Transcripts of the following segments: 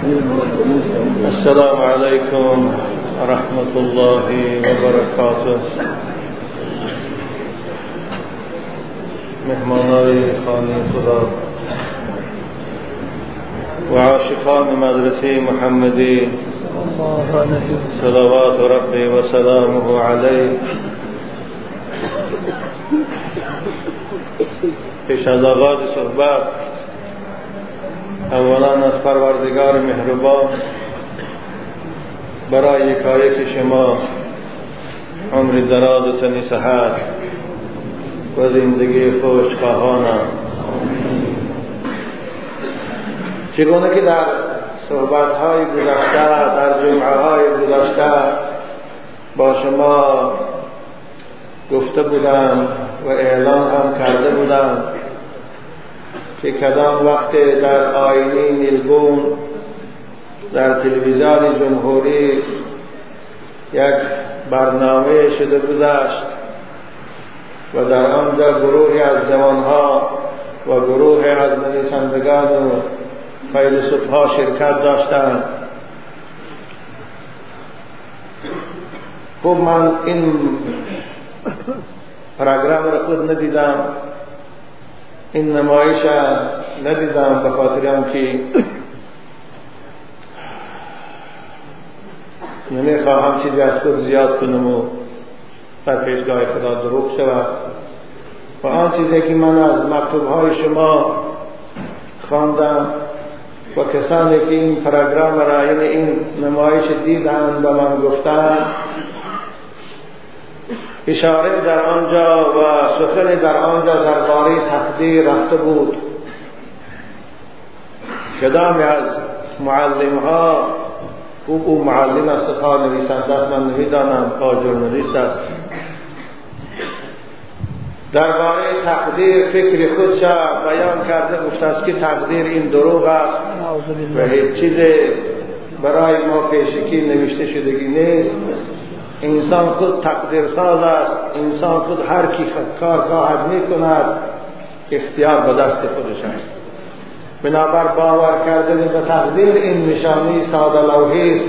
السلام عليكم ورحمة الله وبركاته. مهمانای خانه خدا. و عاشقان مدرسه محمدی. صلوات ربي وسلامه عليه پیش از آغاز صحبت اولا از پروردگار مهربان برای یکایک شما عمر دراز و تنی صحت و زندگی خوش خواهانم چگونه که در صحبت های گذشته در جمعه های گذشته با شما گفته بودم و اعلان هم کرده بودم که کدام وقت در آینه نیلگون در تلویزیون جمهوری یک برنامه شده گذشت و در آنجا گروهی از جوانها و گروه از نویسندگان و فیلسوف ها شرکت داشتند. خب من این پروگرام را خود ندیدم. این نمایش ندیدم به خاطر که نمی‌خواهم چیزی از خود زیاد کنم و در پیشگاه خدا دروغ شود. و آن چیزی که من از مکتوب های شما خواندم و کسانی که این پروگرام را یعنی این نمایش دیدن به من گفتن اشاره در آنجا و سخن در آنجا درباره تقدیر رفته بود. کدامی از معلم ها او او معلم است خواه نویسنده است. من نمی‌دانم خواه جورنالیست است. درباره تقدیر فکر خودش بیان کرده گفته است که تقدیر این دروغ است و هیچ چیز برای ما پیشکی نوشته شدگی نیست. انسان خود تقدیر ساز است. انسان خود هر کی کار خواهد می کند اختیار به دست خودش است. بنابر باور کردن به تقدیر این نشانی ساده لوحی است.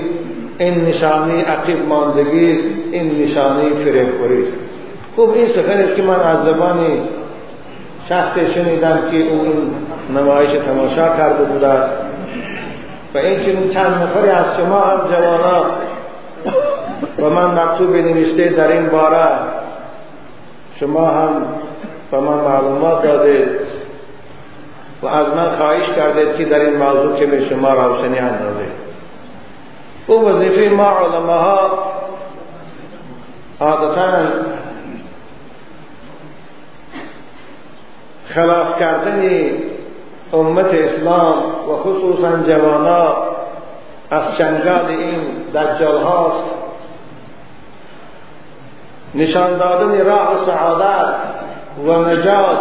این نشانی عقیب ماندگی است. این نشانی فریبخوری است. خوب این سخن است که من از زبان شخصی شنیدم که او این نمایش تماشا کرده بوده است. و این چند نفری از شما هم جوانان و من مکتوب نوشته در این باره. شما هم به من معلومات دادید و از من خواهش کردید که در این موضوع که به شما روشنی اندازید. او وظیفه ما علماء عادتا خلاص کردن امت اسلام و خصوصا جوانا از چنگال این دجال هاست. نشان دادن راه سعادت و نجات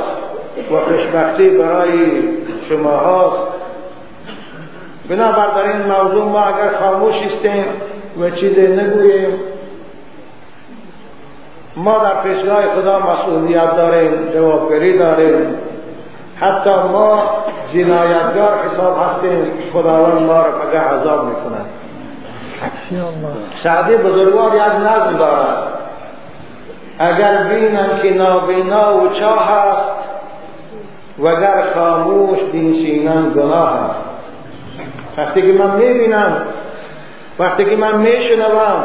و خوشبختی برای شما هاست بنابر در این موضوع ما اگر خاموش استیم و چیزی نگوییم ما در پیشگاه خدا مسئولیت داریم جوابگری داریم. حتی ما جنایتگار حساب هستیم خداوند ما را پگه عذاب می‌کند. سعدی بزرگوار یک نظم دارد. اگر بینم که نابینا و چاه است وگر خاموش دین گناه است. وقتی که من می‌بینم وقتی که من میشنوم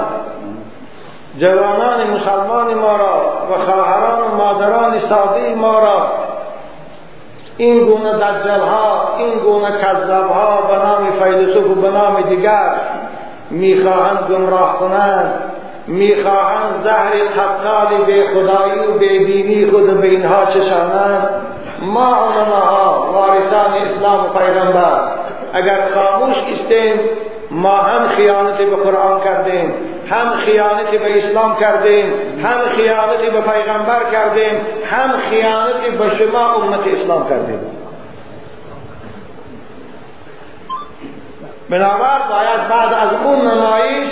جوانان مسلمان ما را و خواهران و مادران ساده ما را این گونه دجال ها این گونه کذاب ها به نام فیلسوف و به نام دیگر می‌خواهند گمراه کنند. می‌خواهند زهر تبقال به خدایی و به دینی خود به اینها چشانند. ما ها وارثان اسلام و پیغمبر اگر خاموش استیم ما هم خیانت به قرآن کردیم هم خیانت به اسلام کردیم هم خیانت به پیغمبر کردیم هم خیانت به شما امت اسلام کردیم. بنابر باید بعد از اون نمایش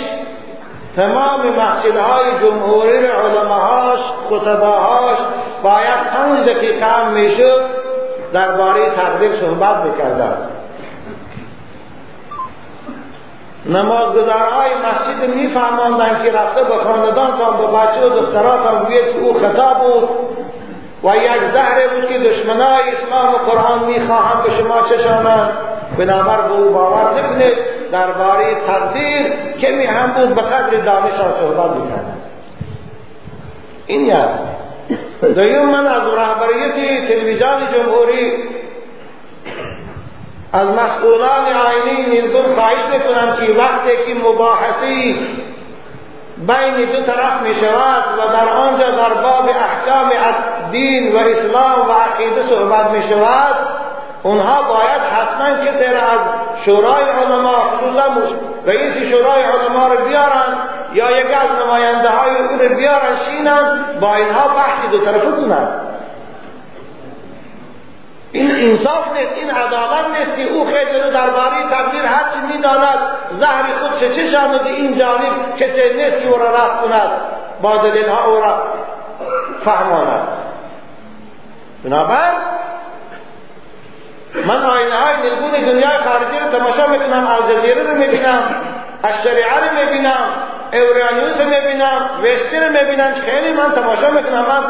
تمام محصولهای جمهوری علماهاش خطباهاش باید پنج دقیقه هم می‌شد درباره تقدیر صحبت بکردن نمازگزارهای مسجد میفهماندن که رفته به تا به بچه و دختراتان که او خطا بود. و یک زهره بود که دشمنای اسلام و قرآن می‌خواهند به شما چشانند. بنابر به او باور نکنید درباره تقدیر کمی هم بود به قدر دانش صحبت می‌کرد. این یک دویم من از رهبریت تلویزیون جمهوری از مسئولان آینی نیزگون خواهش می‌کنم که وقتی که مباحثی بین دو طرف می شود و در آنجا در باب احکام دین و اسلام و عقیده صحبت می شود اونها باید حتما کسی را از شورای علما خصوصا رئیس شورای علما رو بیارن یا یک از نماینده های او رو بیارن شینن با اینها بحثی دو طرفه کنن. این انصاف نیست این عدالت نیست که او خیلی درباره تقدیر هرچی می‌داند زهر خود چه شانده این جانب کسی نیست که او را رفت کند با دلیل ها او را فهماند. بنابر من آینه های نلگون دنیای خارجی رو تماشا می‌کنم الجزیره رو می‌بینم الشریعه رو می‌بینم اورانیوس رو می‌بینم وستی رو می‌بینم خیلی من تماشا می‌کنم من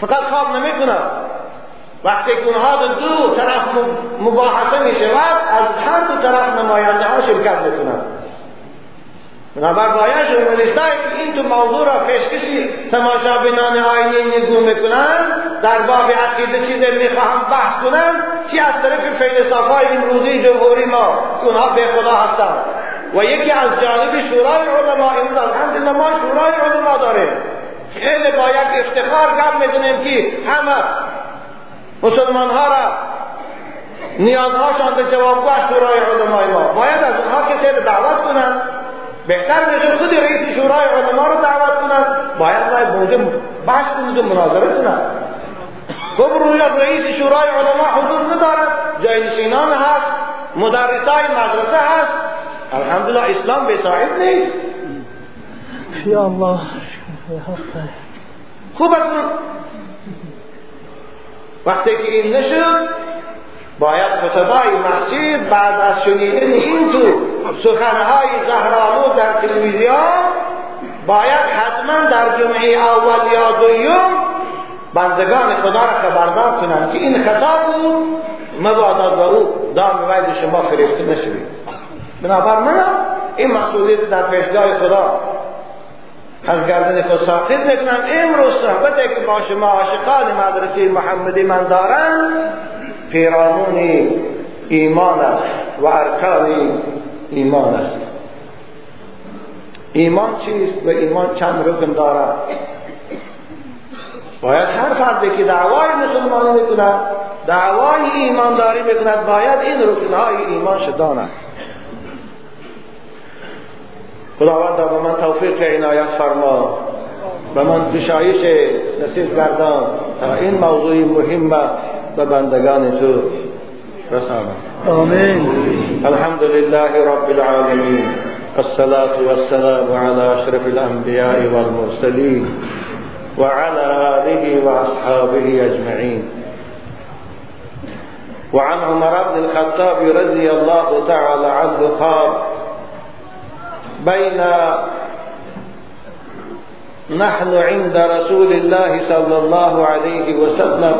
فقط خواب نمی‌کنم. وقتی که اونها دو طرف مباحثه می شود از هر دو طرف نماینده ها شرکت می‌کنند ژورنالیستایی که این تو موضوع را پیشکشی تماشا بینان آینه نگو می‌کنند در باب عقیده چیز می‌خواهم بحث کنند چی از طرف فیلسوفای امروزی جمهوری ما؟ اونها به خدا هستند و یکی از جانب شورای علما امروز از ما شورای علما داره خیلی باید افتخار کرد می‌دونیم که همه مسلمان ها را نیازهاشان به جوابگوه شورای علمای ما. باید از اونها کسی دعوت کنند بهتر میشه خود رئیس شورای علما رو دعوت کنند باید باید موجه بحث کنید و مناظره کنند خب روی رئیس شورای علما حضور ندارد جای نشینان هست مدرسای مدرسه هست. الحمدلله اسلام به صاحب نیست. یا الله. خوب وقتی که این نشد باید خطبای مسجد بعد از شنیدن این تو سخنهای زهرالو در تلویزیون باید حتما در جمعه اول یا دویم بندگان خدا را خبردار کنند که این خطا بود مبادا به او دام وید شما فریفته نشوید. بنابر من این مسئولیت در پیشگاه خدا از گردن خود ساقط می‌کنم امروز صحبتی که با شما عاشقان مدرسه محمدی من دارم پیرامون ایمان است و ارکان ایمان است. ایمان چیست و ایمان چند رکن دارد؟ باید هر فردی که دعوای مسلمانی می‌کند دعوای ایمانداری می‌کند باید این رکنهای ایمان شداند خداوند به من توفیق عنایت فرما. و من گشایش نصیب گردان تا این موضوع مهم به بندگان تو رسانم. آمین. الحمد لله رب العالمين الصلاة والسلام على أشرف الأنبياء والمرسلين وعلى آله وأصحابه أجمعين وعن عمر بن الخطاب رضي الله تعالى عنه قال بين نحن عند رسول الله صلى الله عليه وسلم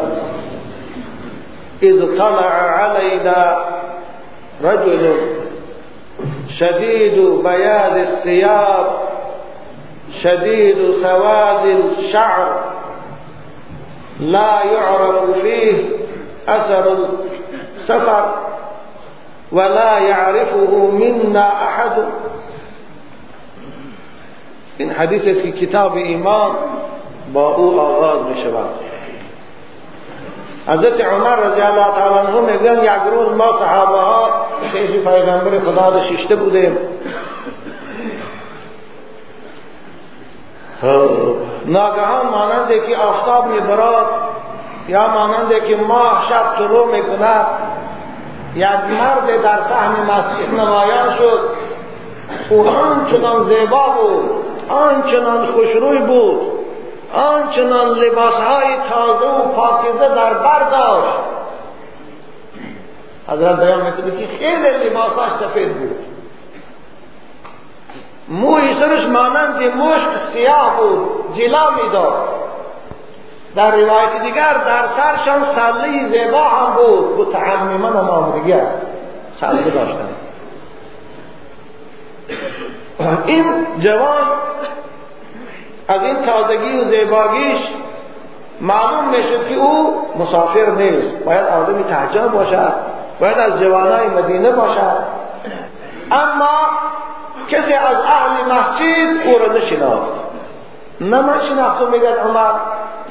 إذ طلع علينا رجل شديد بياض الثياب شديد سواد الشعر لا يعرف فيه أثر السفر ولا يعرفه منا أحد. این حدیث که کتاب ایمان با او آغاز می شود حضرت عمر رضی الله تعالی عنه میگن یک روز ما صحابه ها خیلی پیغمبر خدا را ششته بودیم ناگهان مانند که آفتاب میبراد یا مانند که ماه شب طلوع می‌کند یک مرد در صحن مسجد نمایان شد. او آنچنان زیبا بود. آنچنان خوشروی بود آنچنان لباسهای تازه و پاکیزه در برداشت حضرت بیان می‌کنه که خیلی لباساش سفید بود. موی سرش مانند مشک سیاه بود جلا می‌داد در روایت دیگر در سرشان سله زیبا هم بود. متعمما هم آمدگی است. سله داشتن. این جوان از این تازگی و زیباگیش معلوم می‌شد که او مسافر نیست. باید آدمی تحجاب باشد باید از جوانای مدینه باشد. اما کسی از اهل مسجد او را نشناخت. نه من شناختم میگن عمر.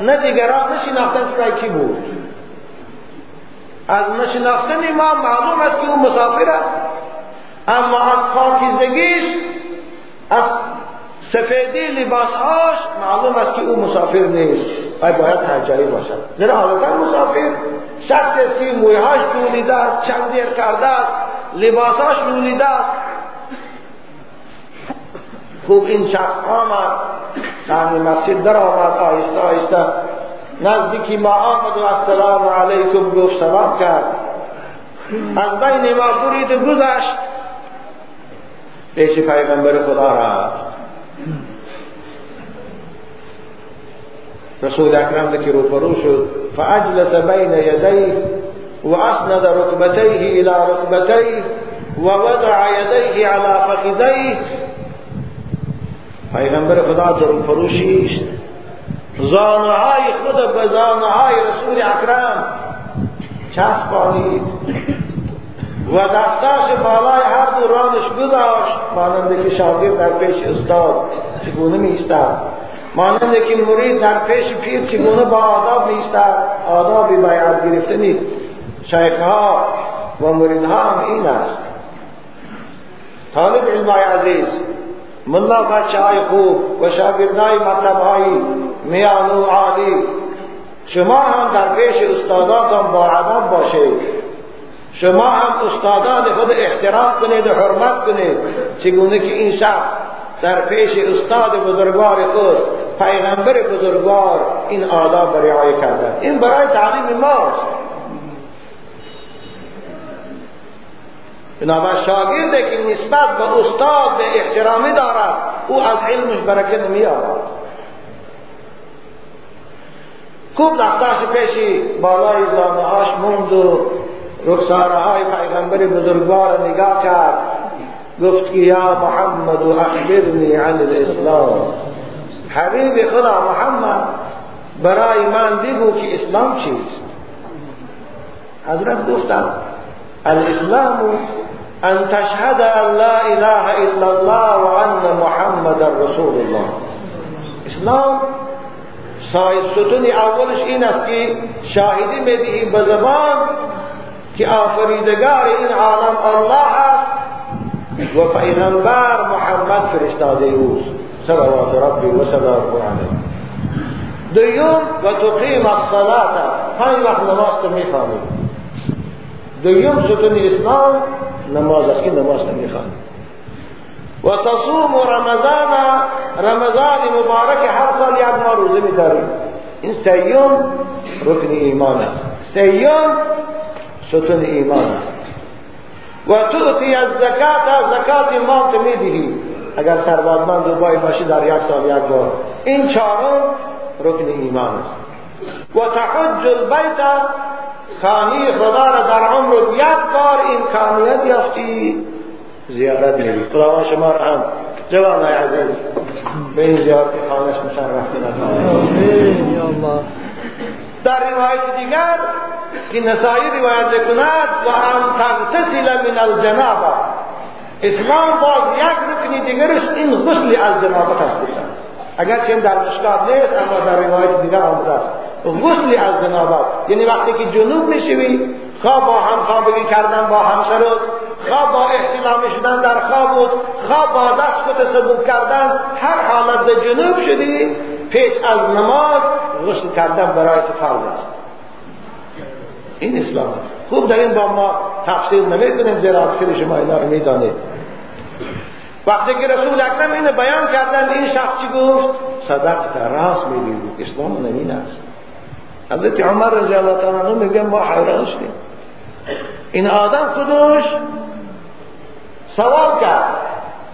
نه دیگران نشناختن که کی بود. از نشناختن ما معلوم است که او مسافر است. اما از پاکیزگیش از سفیدی لباسهاش معلوم است که او مسافر نیست. و باید تحجاری باشد؟ زیرا حالتا مسافر شخص است که مویهاش جولیده است چندیر کرده است لباسهاش جولیده است. خوب این شخص آمد سهمی مسجد در آمد آهسته آهسته. نزدیکی ما آمد و السلام علیکم گفت سلام کرد. از بین ما برید گذشت. پیش پیغمبر خدا رفت. رسول اکرم که روبرو شد. فاجلس بین یدیه واسند ركبتيه إلى ركبتيه ووضع يديه على فخذيه پیغمبر خدا در فروشیش. زانهای خود به زانهای رسول اکرم چسبانید. و دستاش بالای هر دو رانش گذاشت. مانند که شاگرد در پیش استاد چگونه میستد مانند که مرید در پیش پیر چگونه با آداب میستد آداب بیعت گرفتنی شیخها و مریدها هم این است. طالب علمای عزیز ملا بچه های خوب و شاگردای مطلب های میان و عالی. شما هم در پیش استاداتان با عدد باشید. شما هم استادان خود احترام کنید و حرمت کنید. چگونه که این شخص در پیش استاد بزرگوار خود پیغمبر بزرگوار این آداب رعایت کردن این برای تعلیم ماست. بنابر شاگرد که نسبت به استاد به احترامی دارد او از علمش برکت نمییابد خوب دستاش پیشی بالای زانهاش موند و رخساره های پیغمبر بزرگوار نگاه کرد. گفت که یا محمد اخبرنی عن الاسلام. حبیب خدا محمد برای من بگو که اسلام چیست. حضرت گفتم الاسلام ان تشهد ان لا اله الا الله و ان محمد رسول الله. اسلام ستون اولش این است که شاهدی می‌دهی به زبان که آفریدگار این عالم الله است و پیغمبر محمد فرستاده اوست صلوات ربی و سلام علیه دوم و تقیم الصلاة. پنج وقت نماز تو میخوانید دوم ستون اسلام نماز است که نماز نمیخوانید و تصوم رمضان رمضان مبارک هر سال یک ماه روزه میداریم. این سیوم رکن ایمان است. سیوم ستون ایمان. و توتی از زکات زکات مال تو می‌دهی. اگر ثروتمند بای باشی در یک سال یک بار. این چهارم رکن ایمان است. و تحج البیت خانی خدا را در عمر یک بار امکانیت یافتی. زیارت میری خدا شما را هم. جوان عزیز به این زیارت خانش مشرف الله. در روایت دیگر که نسایی روایت کند و ان تغتسل من الجنابه اسلام باز یک رکنی دیگرش این غسل از جنابت است اگر در مشکات نیست اما در روایت دیگر آمده است غسل از جنابت یعنی وقتی که جنوب می‌شوی خواه با هم خوابگی کردن با همسرت خواه با احتلام شدن در خواب بود. خواه با دست خود سبوب کردن. هر حالت جنوب شدی پیش از نماز غسل کردن برای فرض است. این اسلام است. خوب در این با ما تفسیر نمی‌کنیم زیرا اکثر شما اینا رو می‌دانید. وقتی که رسول اکرم اینو بیان کردن این شخص چی گفت؟ صدقت راست میگی اسلام نمین است. حضرت عمر رضی الله تعالی عنہ میگه ما حیران شدیم. این آدم خودش سوال کرد.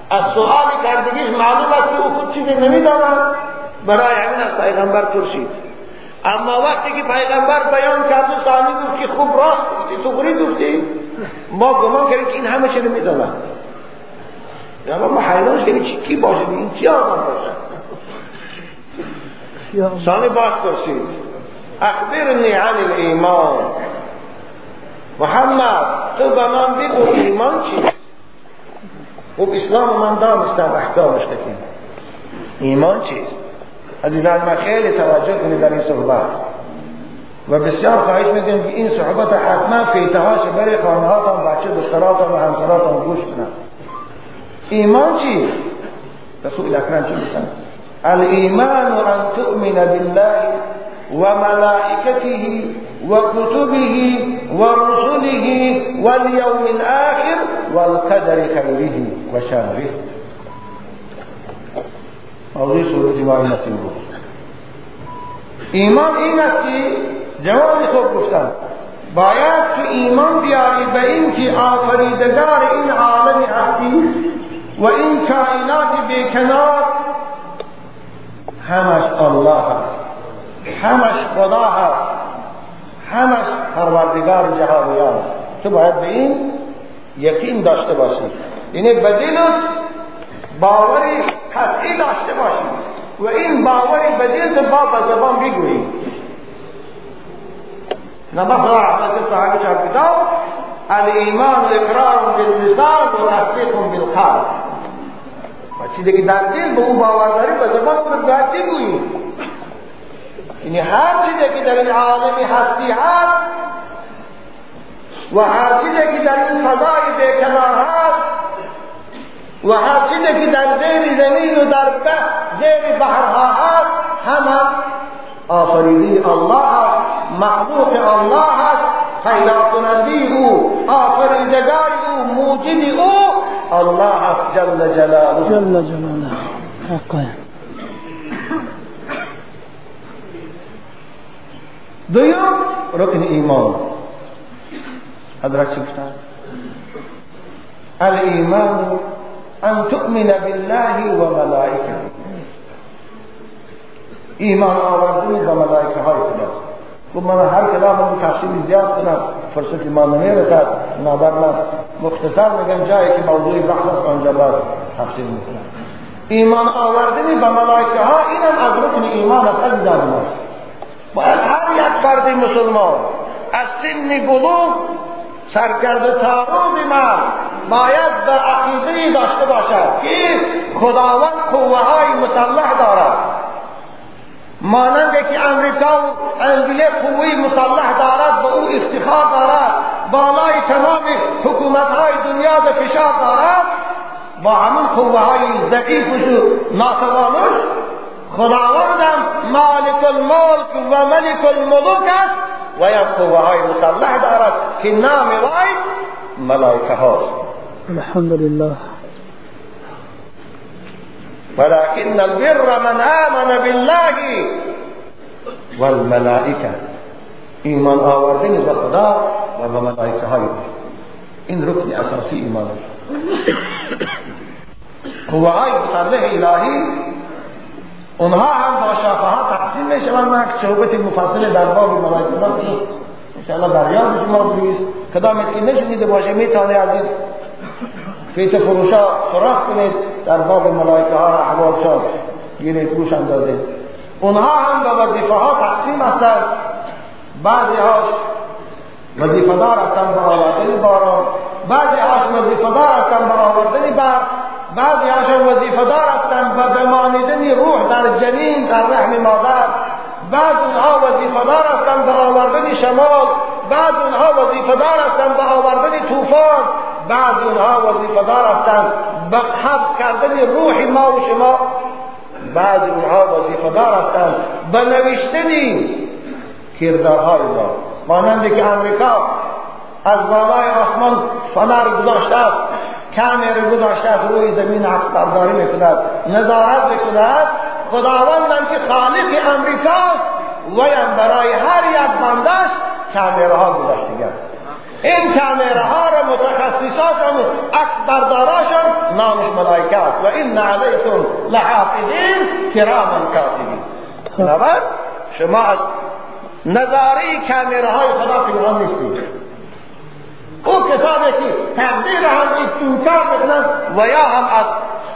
از سوالی کرد کارکردگیش معلوم است که او خود چیزی نمی‌داند. برای همین از پیغمبر پرسید. اما وقتی که پیغمبر بیان کرد و ثانی گفت که خوب راست گفتی تو غری گفتی. ما گمان کردیم که این همه چیز می‌داند یا ما حیران شدیم چی کی باشه؟ این چی آدم باشه؟ ثانی باز پرسید. اخبرنی عن الایمان. محمد تو به من بگو ایمان چیست خب اسلام من دانستم احکامش ایمان چیست؟ عزیزان ما خیلی توجه کنید در این صحبت. و بسیار خواهش میکنم که این صحبت حتما فیتهاش برای خانهاتان بچه دختراتان و همسراتان گوش کنند ایمان چی؟ رسول اکرم چی میگن الایمان ان تؤمن بالله وملائكته وكتبه ورسله واليوم الآخر والقدر خيره وشره موضوع سورة ما نسیم بود. ایمان این است که جواب خوب گفتن. باید تو ایمان بیاری به این که آفریدگار این عالم هستی و این کائنات بیکنار همش الله هست. همش خدا هست. همش پروردگار جهانیان. تو باید به این یقین داشته باشی. به دلت باوری قطعی داشته باشی و این باوری به دل با به زبان بگویی نمخ رحمت صاحب چهار کتاب الایمان اقرار باللسان و تصدیق بالقلب. و چیزی که در دل به او باور داری به زبان باید بگویی یعنی هر چیزی که در این عالم هستی هست و هر چیزی که در این فضای بیکنار هست و هر چیزی که در زیر زمین و در زیر بحرها هست همه آفریدی الله هست مخلوق الله هست پیدا کننده او آفریدگار او موجد او الله هست جل جلاله. جل جلاله. حقا. دویم رکن ایمان. حضرت چی گفتن؟ الایمان ان تؤمن بالله و ملائکه ایمان آوردن به ملائکه های خدا خب من هر کلام رو تفصیلی زیاد کنم فرصت ما نمی‌رسد. نابر من مختصر میگم جایی که موضوع بحث است آنجا باید تفصیل می‌کنم. ایمان آوردن به ملائکه ها اینم از رکن ایمان است عزیزان ما باید هر یک فرد مسلمان از سن بلوغ سرکرد تاروز من باید به عقیده داشته باشد که خداوند قوه های مسلح دارد. مانند که امریکا و انگلیس قوه مسلح دارد به او افتخار دارد. بالای تمام حکومت های دنیا به فشار دارد. با همون قوه های ضعیفش و ناتوانش خداوندم مالک الملک و ملک الملوک است. و یک قوه های مسلح دارد که نام وای ملائکه هاست. الحمدلله ولكن البر من آمن بالله والملائکه ایمان آوردن به خدا و به ملائکه های این رکن اساسی ایمان. قوه های مسلح الهی. اونها هم با شاخه ها تقسیم می شوند من صحبت مفصل در باب ملائکه انشاءالله در یاد شما بریز کدام که نشنیده باشه؟ میتونه از این فیت فروشا سراخ کنید در باب ملائکه ها احوال شاد گیرید گوش اندازید. اونها هم به وظیفه ها تقسیم هستند. بعضی هاش وظیفه دار هستند به آوردن باران بعضی هاش وظیفه دار هستند به آوردن برق بعضی هاشون وظیفه دار هستند به بمانیدن روح در جنین در رحم مادر. بعض اونها وظیفه دار هستند به آوردن شمال بعض اونها وظیفه دار هستند به آوردن طوفان. بعض اونها دار هستند. به حفظ کردن روح ما و شما. بعض اونها دار هستند. به نوشتن کردارهای ما. مانند که امریکا از بالای آسمان فنر گذاشته است. کامر گذاشته است. روی زمین عکس برداری می‌کند. نظارت می‌کند. خداوندم که خالق امریکاست ویم برای هر یک بندش کامرها گذاشته است. این کامرها را متخصصاشان عکس برداراشان نامش ملائکه است. و این علیکم لحافظین کرام کاتبین. بنابر شما از نظاره کامره های خدا پنهان نیستید. او کسانی که تقدیر هم اینطور بکنن و یا هم از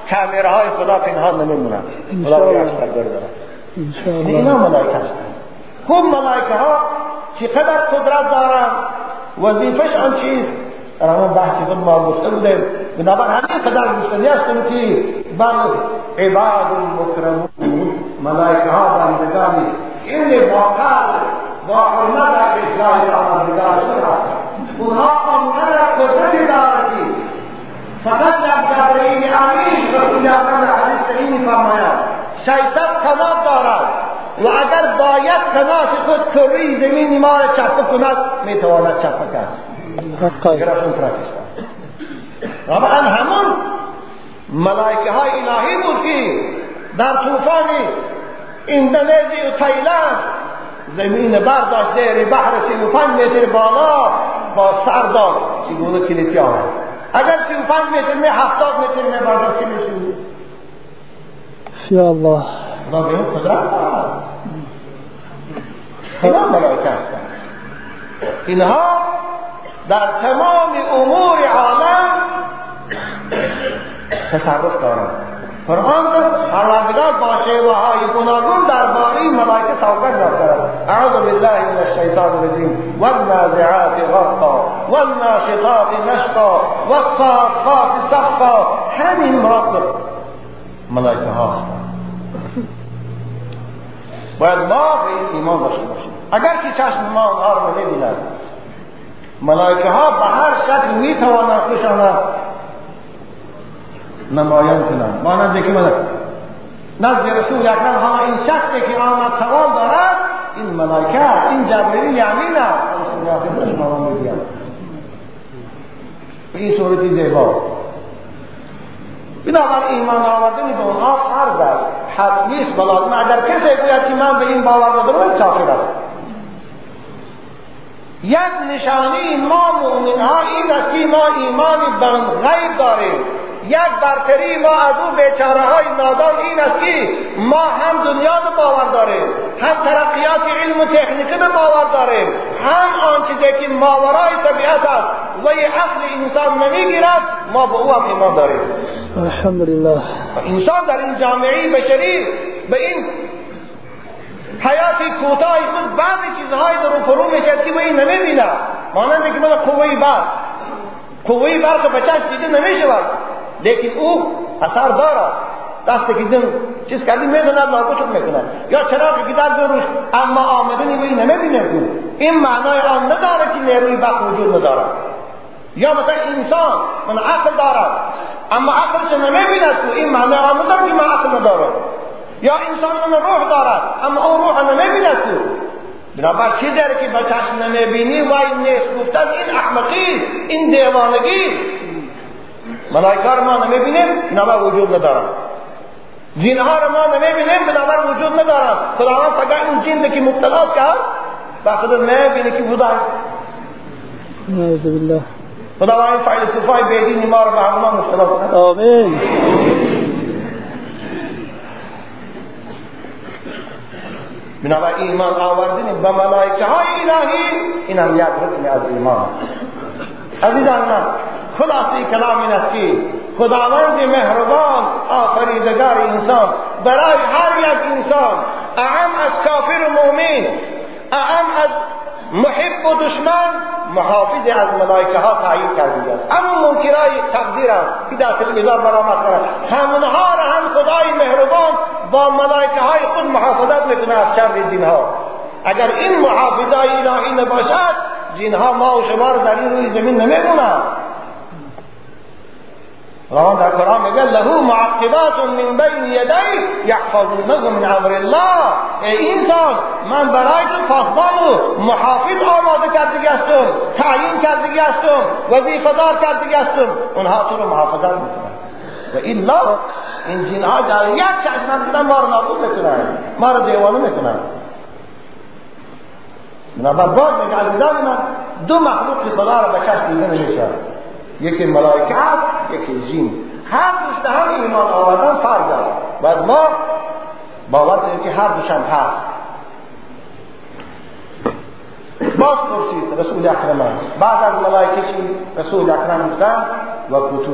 کامره های خدا پنهان نمیمونن خدا اکثر بردارن اینا ملائکه هستن هم ملائکه ها چقدر قدرت دارن وظیفش آن چیست؟ در همون بحثی خود ما گفته بودیم. بنابر همین قدر مشتری هستیم که بل عباد مکرمون ملائکه ها بندگانی این واقع با حرمت اجرای پروردگار هستند اونها آنقدر قدرتی دارد فقط در جبرئیل امین رسول اکرم حدیث صحیح میفرماید. ششصد قنات دارد. و اگر باید قنات خود کره زمین ما را چپه کند می‌تواند چپه کرد. اون طرف طبعا همون ملائکه های الهی بود که در طوفان اندونزی و تایلند زمین برداشت زیر بحر سی و پنج متر بالا با سر داد. چگونه کلیتی آمد اگر سی و پنج متر می هفتاد متر می برداشت چی می‌شود؟ یا الله. قدرت دارد خدا ملائکه هستند اینها در تمام امور عالم تصرف دارند قرآن پروردگار با شیوه های گوناگون درباره ملائکه صحبت دارد اعوذ بالله من الشیطان الرجیم. والنازعات غرقا والناشطات نشطا والصافات صفا همین مراد ملائکه ها هستند باید ما به این ایمان داشته باشیم. اگر که چشم ما آنها رو نمی‌بیند ملائکه ها به هر شکل می‌توانند خودشان نمایان کنند. مانند که من نزد رسول اکرم ها این شخصی که آمد سوال دارد این ملائکه این جبرئیل امین است رسول اکرم به این صورتی زیبا. بنابر ایمان آوردن به اونها فرض است. حتمی است بلازم اگر کسی گوید که من به این باور ندارم کافر است. یک نشانی ما مؤمن این است که ما ایمان به غیب داریم. یک برتری ما از اون بیچاره های نادان این است که ما هم دنیا رو باور داریم هم ترقیات علم و تکنیک رو باور داریم هم آن چیزی که ماورای طبیعت است و عقل انسان نمی‌گیرد ما به او هم ایمان داریم. الحمدلله. انسان در این جامعه بشری به این حیات کوتاه خود بعض چیزهای در فرو می‌شد که این نمی‌بیند. مانند که من قوه برق قوه برق به چشم دیده نمی‌شود. لیکن او اثر دارد دستی که زن چیز کردی می‌دوند نابود می‌کند یا چراغی که در روش اما آمدنی وی نمی‌بینه این معنای آن نداره که نیروی برق وجود ندارد یا مثلا انسان من عقل دارد اما عقلش نمی‌بیند تو این معنای آن نداره که من عقل ندارد یا انسان من روح دارد اما اون روح نمی‌بیند تو بنابر چی داره که به چشم نمی‌بینی و نیست گفتن این احمقی این دیوانگی ملائکه رو ما نمی‌بینیم بنابر وجود ندارن جنها رو ما نمی‌بینیم بنابر وجود ندارن خداوند فقط اون جن که مبتلا کرد خود نمی‌بینه که بوده نعوذ بالله خداوند فیلسوفای بیدین ما رو به همون مبتلا کنه. آمین. بنابر ایمان آوردن به ملائکه های الهی این هم یک رکن از ایمان. عزیزان من خلاصی کلام این است که خداوند مهربان آفریدگار انسان برای هر یک انسان اعم از کافر و مؤمن اعم از محب و دشمن محافظ از ملائکه ها تعیین کرده است. اما منکرای تقدیر که در تلویزیون برآمد کرد همونها را هم خدای مهربان با ملائکه های خود محافظت می‌کنه از شر دینها. اگر این محافظه الهی نباشد جنها ما و شما رو در این روی زمین نمیمونند خداوند در قرآن میگه له معقبات من بین یدی یحفظونه من امر الله. ای انسان من برای تو پاسبان و محافظ آماده کرده هستم تعیین کرده هستم وظیفه دار کرده هستم اونها تو رو محافظت می‌کنن. و الا این جنها در یک چشم دیدن ما رو نابود می‌کنن ما رو دیوانه می‌کنن. بنابر باز عزیزان من دو مخلوق خدا رو به چشم دیده نمیشه یکی ملائکه است یکی زین هر دوست هم ایمان آوردن فرض است. و ما باور داریم که هر دوشم هست. باز پرسید رسول اکرم بعد از ملائکه چی؟ رسول اکرم گفتن و کتبه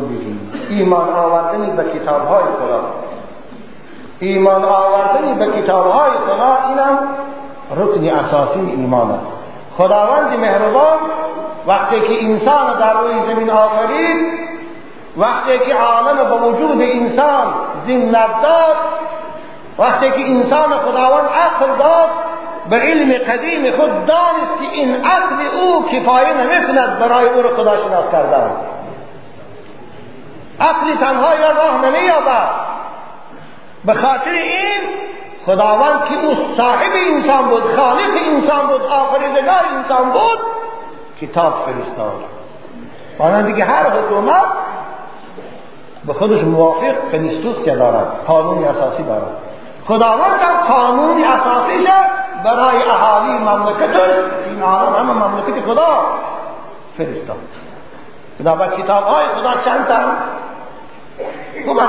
ایمان آوردنی به کتاب های خدا ایمان آوردنی به کتاب های خدا اینم رکن اساسی ایمان است. خداوند مهربان وقتی که انسان در روی زمین آفرید وقتی که عالم به وجود انسان زینت داد وقتی که انسان خداوند عقل داد به علم قدیم خود دانست که این عقل او کفایه نمی‌کند برای او را خدا کردن. عقل تنها یا راه نمییابد. به خاطر این خداوند که او صاحب انسان بود خالق انسان بود آفریدگار انسان بود کتاب فرستاد. مانند که هر حکومت به خودش موافق کنیستوس دارد قانون اساسی دارد. خداوند هم قانون اساسی برای اهالی مملکتش این عالم همه مملکت خدا فرستاد. با کتاب های خدا چند تا خوب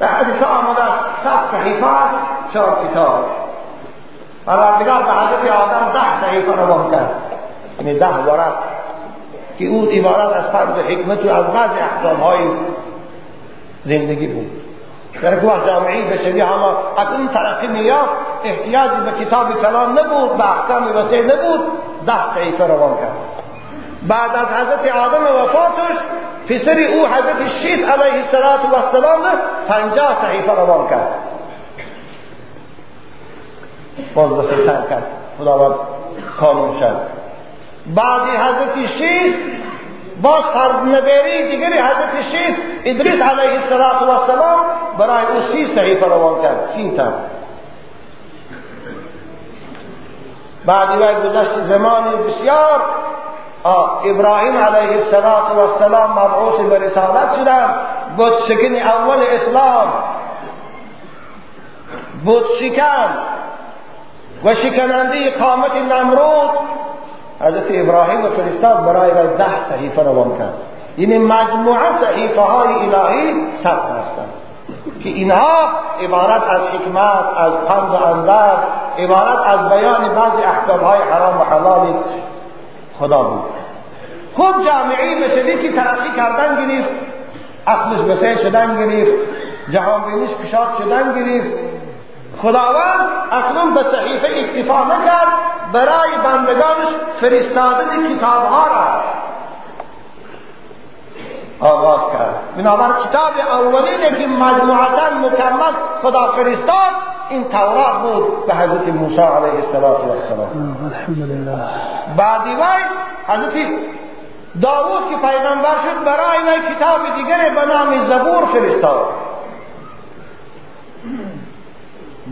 در حدیث آمده است صد صحیفه چهار کتاب. پروردگار به حضرت آدم ده صحیفه روان کرد. یعنی ده ورق که اون عبارت از فرد حکمت و از بعض احکام های زندگی بود. در گوه جامعی بشری همه اکنون ترقی نیاز احتیاجی به کتاب کلام نبود به احکام وسیع نبود. ده صحیفه روان کرد. بعد از حضرت آدم وفاتش پسر او حضرت شیس علیه السلام پنجاه صحیفه روان کرد. باز بسیتر کرد. خداوند قانون شد. بعد حضرت شیس باز فرد نبیری دیگری حضرت شیس ادریس علیه السلام برای او سی صحیفه روان کرد. سی تا. بعد وقت گذشت زمان بسیار ابراهیم علیه السلام مبعوث به رسالت شدن بود شکن اول اسلام. بود شکن. و شکننده قامت نمرود. حضرت ابراهیم و فرستاد برای ده صحیفه روان کرد. یعنی مجموعه صحیفه های الهی ثبت هستند. که اینها عبارت از حکمت از پند و اندر عبارت از بیان بعضی احکام های حرام و حلال خدا بود. خود جامعی بشدی که ترقی کردن گرفت عقلش بسیع شدن گرفت جهان بینیش پیشاد شدن گرفت. خداوند اکنون به صحیفه اکتفا نکرد برای بندگانش فرستادن کتاب ها را. آغاز کرد. بنابر کتاب اولین که مجموعتا مکمل خدا فرستاد این تورات بود به حضرت موسی علیه السلام. بعدی وای حضرت داوود که پیغمبر شد برای وی کتاب دیگر به نام زبور فرستاد.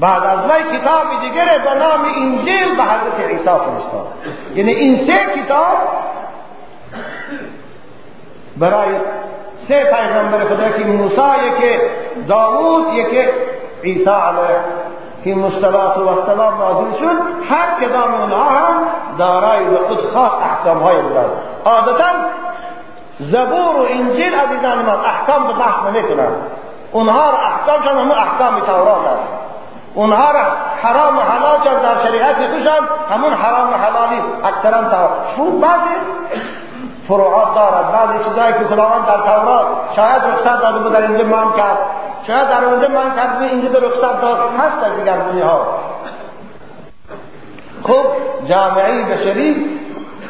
بعد از وی کتاب دیگر به نام انجیل به حضرت عیسی فرستاد. یعنی این سه کتاب برای سه پیغمبر خدا که موسی که داوود یکی عیسی علیه که مصطلات و السلام نازل شد. هر کدام اونها هم دارای به خود خاص احکام های بودند عادتا زبور و انجیل عزیزان من احکام به بحث نمی‌کنند اونها را احکام چون همون احکام تورات است. اونها را حرام و حلال چون در شریعت خوشند همون حرام و حلالی اکثرا تورات. شو بعضی فروعات دارد. بعضی چیزایی که خداوند در تورات شاید رخصت داده بود در اینجا مان کرد شاید در اونجا من کرد اینجا در رخصت داد. هست در دیگر دنیا خب جامعه بشری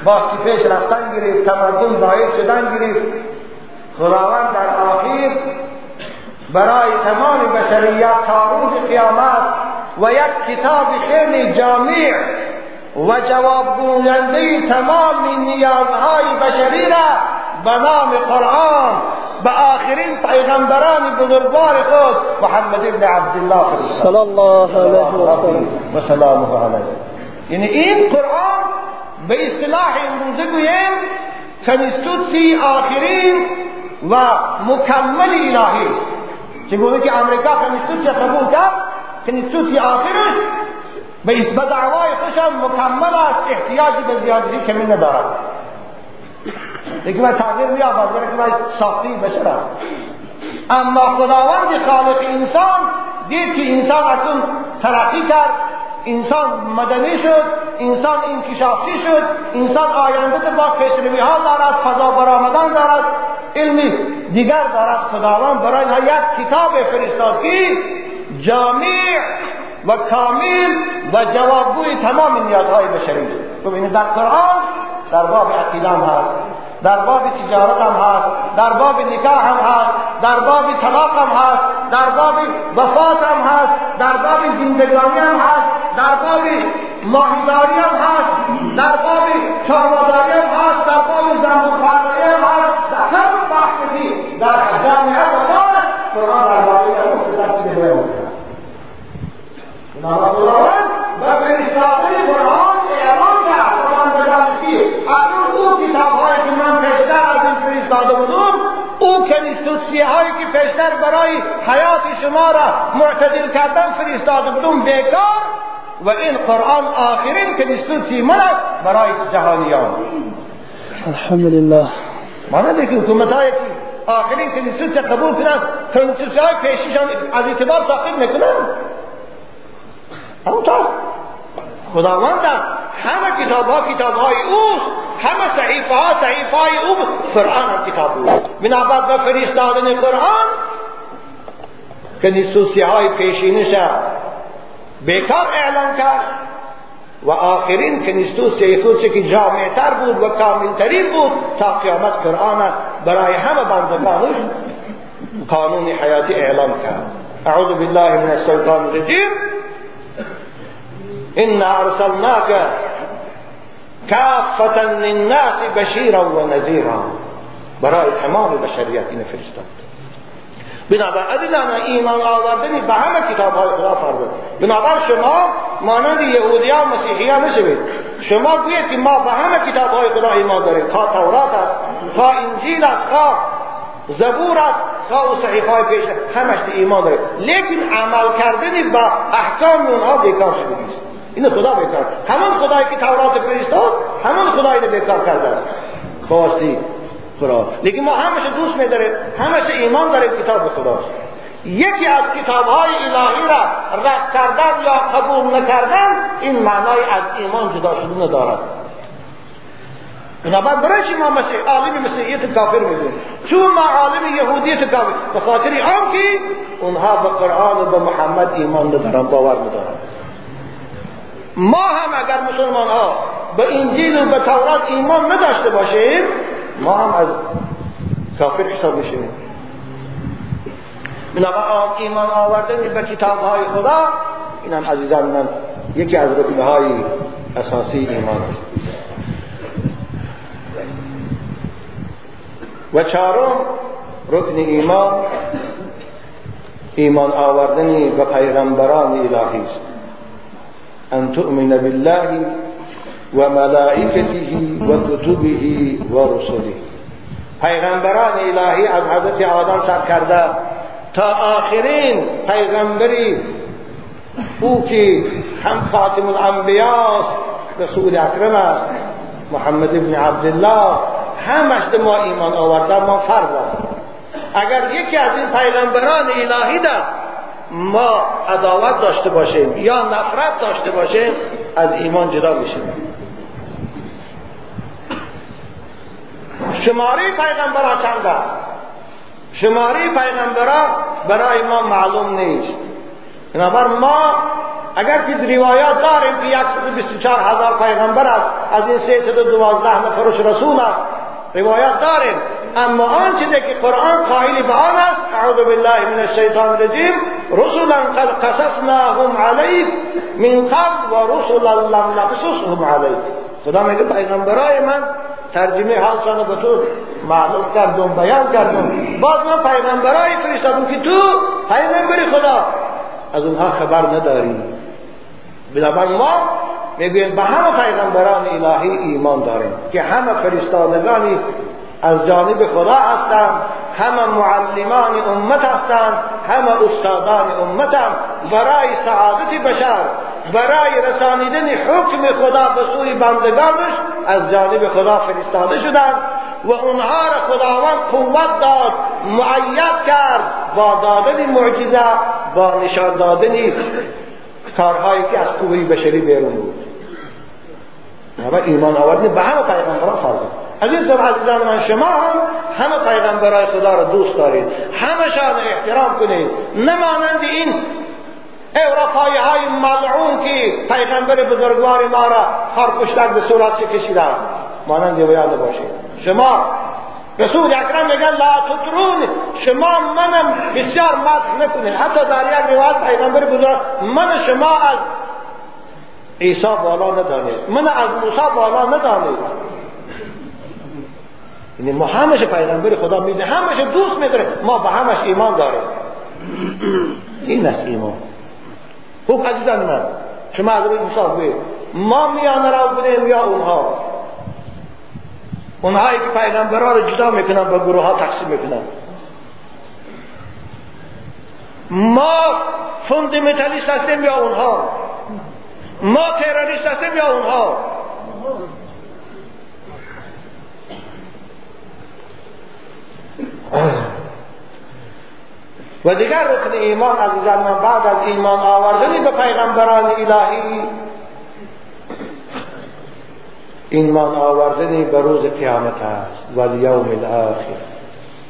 با پیش رفتن گرفت تمدن ظاهر شدن گرفت. خداوند در آخر برای تمام بشریت تا روز قیامت و یک کتاب خیلی جامع و جواب گوینده تمام نیازهای بشری را به نام قرآن به آخرین پیغمبران بزرگوار خود محمد ابن عبدالله صلی الله علیه و سلم و سلامه علیه یعنی این قرآن به اصطلاح امروزه گوییم کنستوسی آخرین و مکمل الهی است. چگونه که امریکا کنستوسی قبول کرد؟ کنستوسی آخرش به به دعوای خوشم مکمل است. احتیاجی به زیادتی کمی ندارد. دیگه باید تغییر میابد برای که باید ساختی بشر اما خداوند خالق انسان دید که انسان از اون ترقی کرد. انسان مدنی شد. انسان انکشافی شد. انسان آینده با پیشروی ها دارد فضا برآمدن دارد. علمی دیگر دارد. خداوند برای یک کتاب فرستاد که جامع و کامل و جوابگوی تمام نیازهای بشری. ببینید در قرآن در باب عقیده هست در باب تجارت هم هست در باب نکاح هم هست در باب طلاق هم هست در باب وفات هم هست در باب زندگانی هم هست در باب ماهیداری هم هست در باب چارماداری هم هست در باب زنبوخانایی هم هست در هر بحثی در جامعه وفات قرآن در باب مختصر چیزی بیان کرد خداوند و فرستاده قرآن اعلان کرد قرآن بجانبی از اون کتابهایی که من پیشتر از این فرستاده بودم او که پیشتر برای حیات شما را معتدل کردن فرستاده بودم بیکار و این قرآن آخرین کنیستوسی من برای جهانیان. الحمدلله. مانند که حکومت هایی که آخرین کنیستوسی قبول کنند کنیستوسی های پیشیشان از اعتبار ساقط می‌کنند همونطور خداوند همه کتاب ها کتاب های اوست همه صحیفه ها صحیفه های او قرآن هم کتاب اوست بنابرای به فرستادن قرآن که نیستوسی های پیشینش بیکار اعلان کرد و آخرین کنیستوسی خودش که جامعتر بود و کاملترین بود تا قیامت قرآن برای همه بندگانش قانون حیاتی اعلان کرد. اعوذ بالله من الشیطان الرجیم. إنا أرسلناك كافة للناس بشيرا ونذيرا برای تمام بشریت این فرستاد. بنابراین از ایمان آوردنی به همه کتاب های خدا فرمود. بنابراین شما مانند یهودی ها مسیحی ها نشوید. شما گویید که ما به همه کتاب های خدا ایمان داریم. تا تورات است تا انجیل است تا زبور است تا و صحیفه های پیش همش ایمان داریم. لیکن عمل کردنی با احکام اونها بیکار شده این خدا بیکار همون خدایی که تورات فرستاد همون خدایی رو بیکار کرده است. خواستی خدا. لیکن ما همش دوست میداریم. همش ایمان داریم کتاب خداست یکی از کتاب های الهی را رد کردن یا قبول نکردن این معنای از ایمان جدا شدن دارد. بنابراین برای چی ما مسیح عالم مسیحیت کافر می‌دونیم؟ چون ما عالم یهودیت کافر به خاطر آن که اونها به قرآن و به محمد ایمان ندارن باور ندارن ما هم اگر مسلمان ها به انجیل و به تورات ایمان نداشته باشیم ما هم از کافر حساب میشیم بنابراین ایمان آوردن به کتاب های خدا این هم عزیزان من یکی از رکنه های اساسی ایمان است. و چهارم رکن ایمان ایمان آوردن به پیغمبران الهی است. ان تؤمن بالله و ملائکته و کتبه و رسله پیغمبران الهی از حضرت آدم سر کرده تا آخرین پیغمبری او که هم خاتم الانبیاء رسول اکرم است محمد ابن عبدالله همش ما ایمان آورده ما فرض است اگر یکی از این پیغمبران الهی در ما عداوت داشته باشیم یا نفرت داشته باشیم از ایمان جدا میشیم. شماره پیغمبران چند است؟ شماره پیغمبران برای ما معلوم نیست. بنابراین ما اگر که روایات داریم که 124 هزار پیغمبر است از این 312 نفرش رسول است. روایات داریم. اما آنچه که قرآن قائل به آن است اعوذ بالله من الشیطان الرجیم رسلا قد قصصناهم علیک من قبل و رسلا لم نقصصهم علیک خدا میگه پیغمبرای من ترجمه حالشان به تو معلوم کردم بیان کردم. باز من پیغمبرای فرستادم که تو پیغمبر خدا. از اونها خبر نداری بنابراین ما می‌گویم به همه پیغمبران الهی ایمان داریم که همه فرستادگانی از جانب خدا هستند همه معلمان امت هستند همه استادان امت هم برای سعادت بشر برای رسانیدن حکم خدا به سوی بندگانش از جانب خدا فرستاده شدند و اونها را خداوند قوت داد معید کرد با دادن معجزه با نشان دادن کارهایی که از قوه بشری بیرون بود. و ایمان آوردن به همه پیغمبران فرض از این سبب عزیزان من شما هم همه پیغمبرای خدا را دوست دارید. همشان احترام کنید. نمانند این اروپایی های ملعون که پیغمبر بزرگوار ما را خارکشتک به صورت چه کشیده مانند یاد باشید. شما رسول اکرم میگن لا تطرون شما منم بسیار مدح نکنید حتی در یک روایت پیغمبر بزرگ من شما از عیسی بالا ندانید. من از موسی بالا ندانید. یعنی ما همش پیغمبر خدا میده. همش دوست میداره ما به همش ایمان داریم. این است ایمان. خوب عزیزان من شما از روی مثال ما میان را بودیم یا اونها؟ اونهایی که پیغمبرها رو جدا می‌کنن به گروه ها تقسیم می‌کنن. ما فوندمنتالیست هستیم یا اونها؟ ما تروریست هستیم یا اونها؟ و دیگر رکن ایمان عزیزان من بعد از ایمان آوردنی به پیغمبران الهی ایمان آوردنی به روز قیامت است و یوم الاخر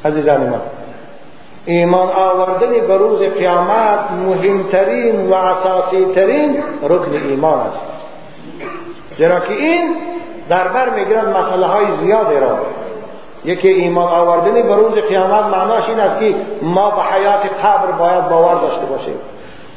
عزیزان من ایمان آوردنی به روز قیامت مهمترین و اساسی ترین رکن ایمان است. چرا که این در بر می‌گیرد مسئله های زیادی را. یکی ایمان آوردنی به روز قیامت معناش این است که ما به حیات قبر باید باور داشته باشیم.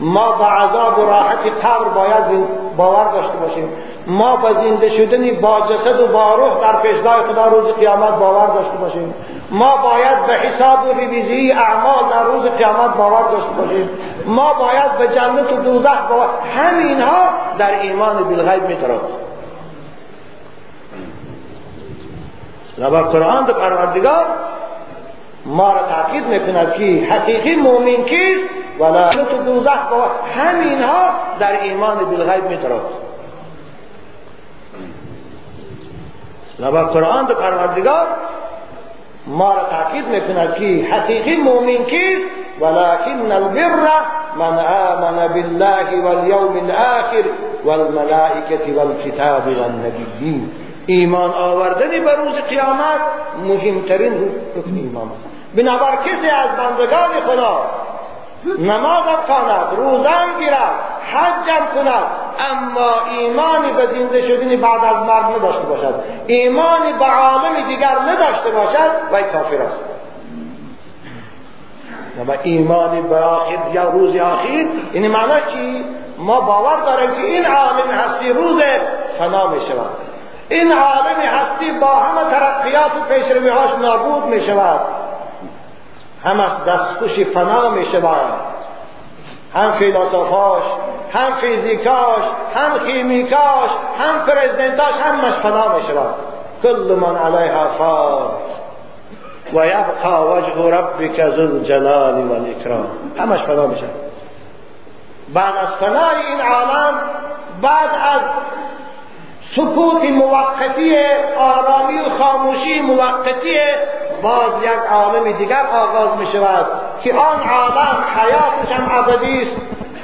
ما به عذاب و راحت قبر باید باور داشته باشیم. ما به زنده شدنی با جسد و با روح در پیشگاه خدا روز قیامت باور داشته باشیم. ما باید به حساب و ریویزی اعمال در روز قیامت باور داشته باشیم. ما باید به جنت و دوزخ باور همین ها در ایمان بالغیب میترد و قرآن در پروردگار ما را تاکید می‌کند که حقیقی مؤمن کیست ولا تو دوزخ با همین ها در ایمان بالغیب میترد و قرآن در پروردگار ما را تاکید می‌کند که حقیقی مؤمن کیست ولكن البر من آمن بالله واليوم الآخر والملائكة والكتاب والنبيين ایمان آوردنی به روز قیامت مهمترین رکن ایمان است. بنابر کسی از بندگان خدا نمازم خواند روزم گیرد حجم کند اما ایمانی به زنده شدن بعد از مرگ نداشته باشد. ایمانی به عالم دیگر نداشته باشد و کافر است. و ایمانی به آخر یا روز آخر این معنی چی؟ ما باور داریم که این عالم هستی روز فنا می شود این عالم هستی با همه ترقیات و پیشرویهاش نابود می شود. هم از دستخوش فنا می شود. هم فیلاسوفاش هم فیزیکاش هم خیمیکاش هم پرزیدنتاش همش فنا می شود. کل من علیها فان و یبقى وجه ربک ذو الجلال والاکرام همش فنا می شود. بعد از فنای این عالم بعد از سکوت موقتی آرامی و خاموشی موقتی باز یک عالم دیگر آغاز می شود که آن عالم حیاتش هم ابدی است.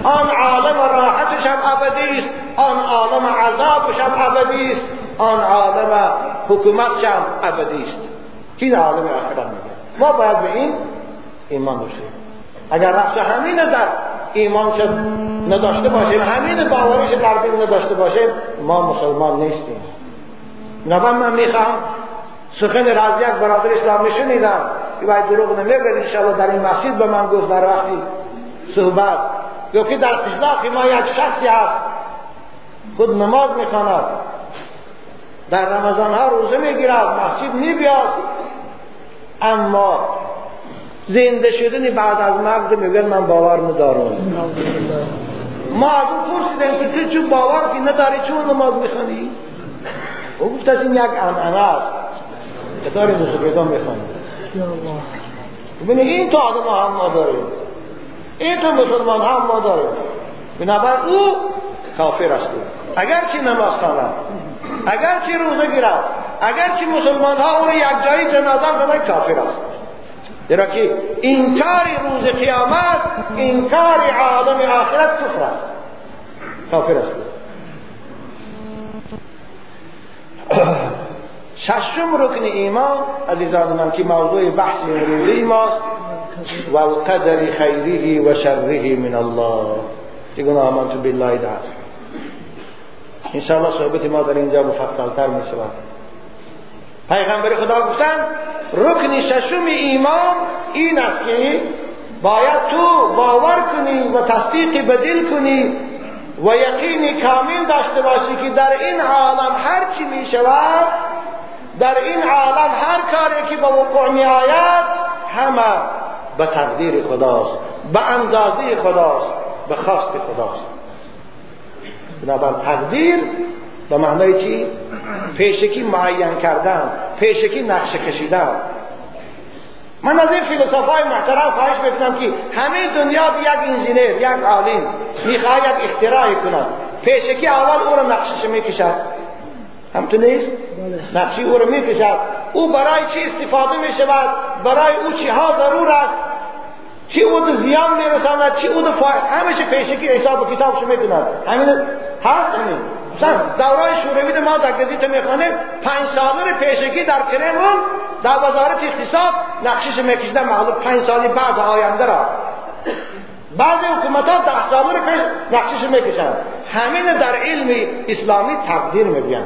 آن عالم راحتش هم ابدی است. آن عالم عذابش هم ابدی است. آن عالم حکومتش هم ابدی است. این عالم آخرت میگه. ما باید به این ایمان داشتیم اگر رفت همین در ایمان شد نداشته باشیم همین باورش در دل نداشته باشیم ما مسلمان نیستیم. نبا من می‌خوام سخن رازی یک برادر اسلامی شنیدم که باید دروغ نمیگه انشاءالله در این مسجد به من گفت در وقتی صحبت. که در قشلاق ما یک شخصی هست خود نماز می‌خواند. در رمضان ها روزه می‌گیرد مسجد میبیاد. اما زنده شدن بعد از مرگ میگن من باور ندارم. ما از اون پرسیدیم که تو چون باور که نداری چون نماز می‌خوانی؟ او گفت از این یک انعنه است. داری موسیقیدان می‌خوانی ببینی این تا آدم هم ما داریم. این تا مسلمان هم ما داریم. بنابر او کافر است. اگر چی نماز خواند اگر چی روزه گیرد اگرچه مسلمان ها او یک جایی جنازه بدن کافر است. زیرا که انکار روز قیامت انکار عالم آخرت کفر است کافر است ششم رکن ایمان عزیزان من که موضوع بحث امروزی ماست والقدر خیره و شره من الله دیگه آمنت بالله ده انشاءالله صحبت ما در اینجا مفصلتر می شود پیغمبر خدا گفتن رکن ششم ایمان این است که باید تو باور کنی و تصدیق به دل کنی و یقین کامل داشته باشی که در این عالم هر چی می شود در این عالم هر کاری که به وقوع می آید همه به تقدیر خداست به اندازه خداست به خواست خداست. بنابر تقدیر به معنای چی؟ پیشکی معین کردن پیشکی نقشه کشیدن من از این فیلسوفای محترم خواهش می‌کنم که همه دنیا به یک انجینیر یک عالم می‌خواه یک اختراعی کنند پیشکی اول او را نقشش می‌کشد همتو نیست؟ بله. نقشی او را می‌کشد او برای چی استفاده می‌شود برای او چی ها ضرور است چی او دو زیان میرساند چی او دو فاید پیشکی حساب و کتابشو می‌کند همین هست همین مثلا دورای شوروی ما در گزیت می‌خوانیم پنج ساله پیشکی در کرمون در وزارت اقتصاد نقشش میکشیدن معلوم پنج سالی بعد آینده را. بعضی حکومت ها ده پیش نقشش می‌کشند همین در علم اسلامی تقدیر میگن.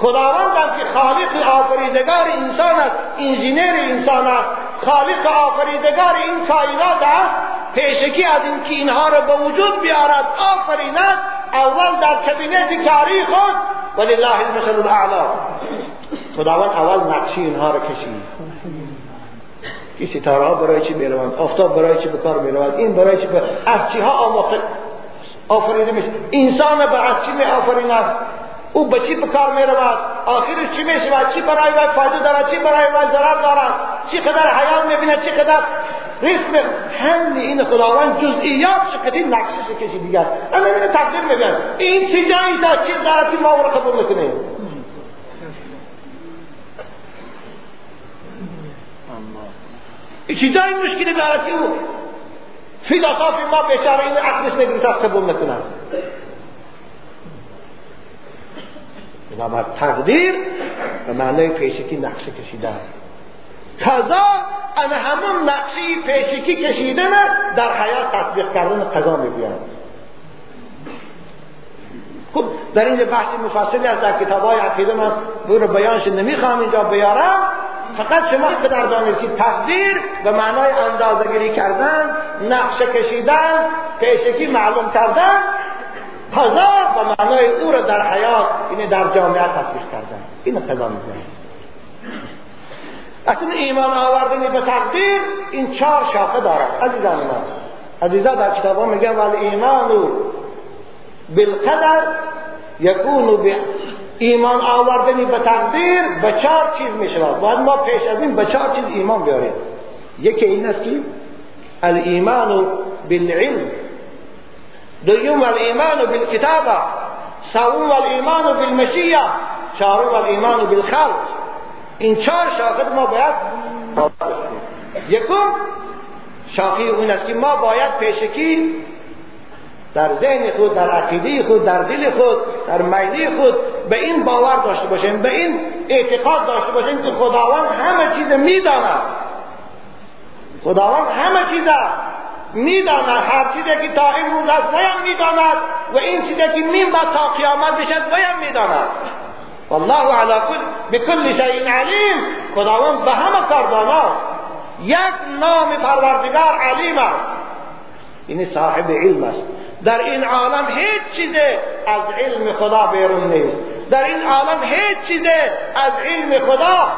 خداوند که خالق آفریدگار انسان است انجینیر انسان است. خالق آفریدگار این کائنات است. پیشکی از اینکه اینها را به وجود بیارد آفریند. اول در کبینت کاری خود. ولله المثل الاعلا خداوند اول نقشی اینها را کشید. این ستاره ها برای چی می‌روند آفتاب برای چی به کار می‌روند این برای چی؟ از چی ها آفریده میشه. انسان به از چی می آفریند او به چی کار می رود آخرش چی می شود؟ چی برای وی فایده دارد؟ چی برای وی ضرر دارد؟ چی قدر حیات می بیند؟ چی قدر ریسک همه این خداوند جزئیات شکلی نقشش کشی دیگه است. اما اینو تقدیر میگن این چی جایی دا چی ضررتی ما رو قبول نکنیم چی جایی مشکلی دارد که او فیلسوف ما بیچاره این عقلش نگریت قبول بنابر تقدیر به معنای پیشکی نقشه کشیدن. قضا انا همون نقشی پیشکی کشیدن در حیات تطبیق کردن قضا می‌گویند خب در این بحث مفصلی از در کتاب های عقیده من رو بیانش نمی‌خوام اینجا بیارم. فقط شما قدر دانید که تقدیر به معنای اندازگیری کردن نقشه کشیدن پیشکی معلوم کردن قضا و معنای او را در حیات یعنی در جامعه تطبیق کردن. این قضا میگن اصلا ایمان آوردنی به تقدیر این چهار شاخه دارد. عزیزان من عزیزان در کتاب ها میگن ولی ایمان بالقدر یکون به ایمان آوردنی به تقدیر به چهار چیز می‌شود. باید ما پیش از این به چهار چیز ایمان بیاریم. یکی این است که الایمان بالعلم. دوم الإيمان بالكتابة سوم الإيمان بالمشية چهارم الإيمان بالخلق. این چهار شاخص ما باید یکم شاخی اون است که ما باید پیشکی در ذهن خود در عقیده خود در دل خود در میلی خود به این باور داشته باشیم به این اعتقاد داشته باشیم که خداوند همه چیز می‌داند. خداوند همه چیز می‌داند. هر چیزی که تا امروز است ویم می‌داند. و این چیزی که مین بعد تا قیامت بشد ویم می‌داند. والله علی کل بكل شیء علیم. خداوند به همه کار یک نام پروردگار علیم است. این صاحب علم است. در این عالم هیچ چیز از علم خدا بیرون نیست. در این عالم هیچ چیز از علم خدا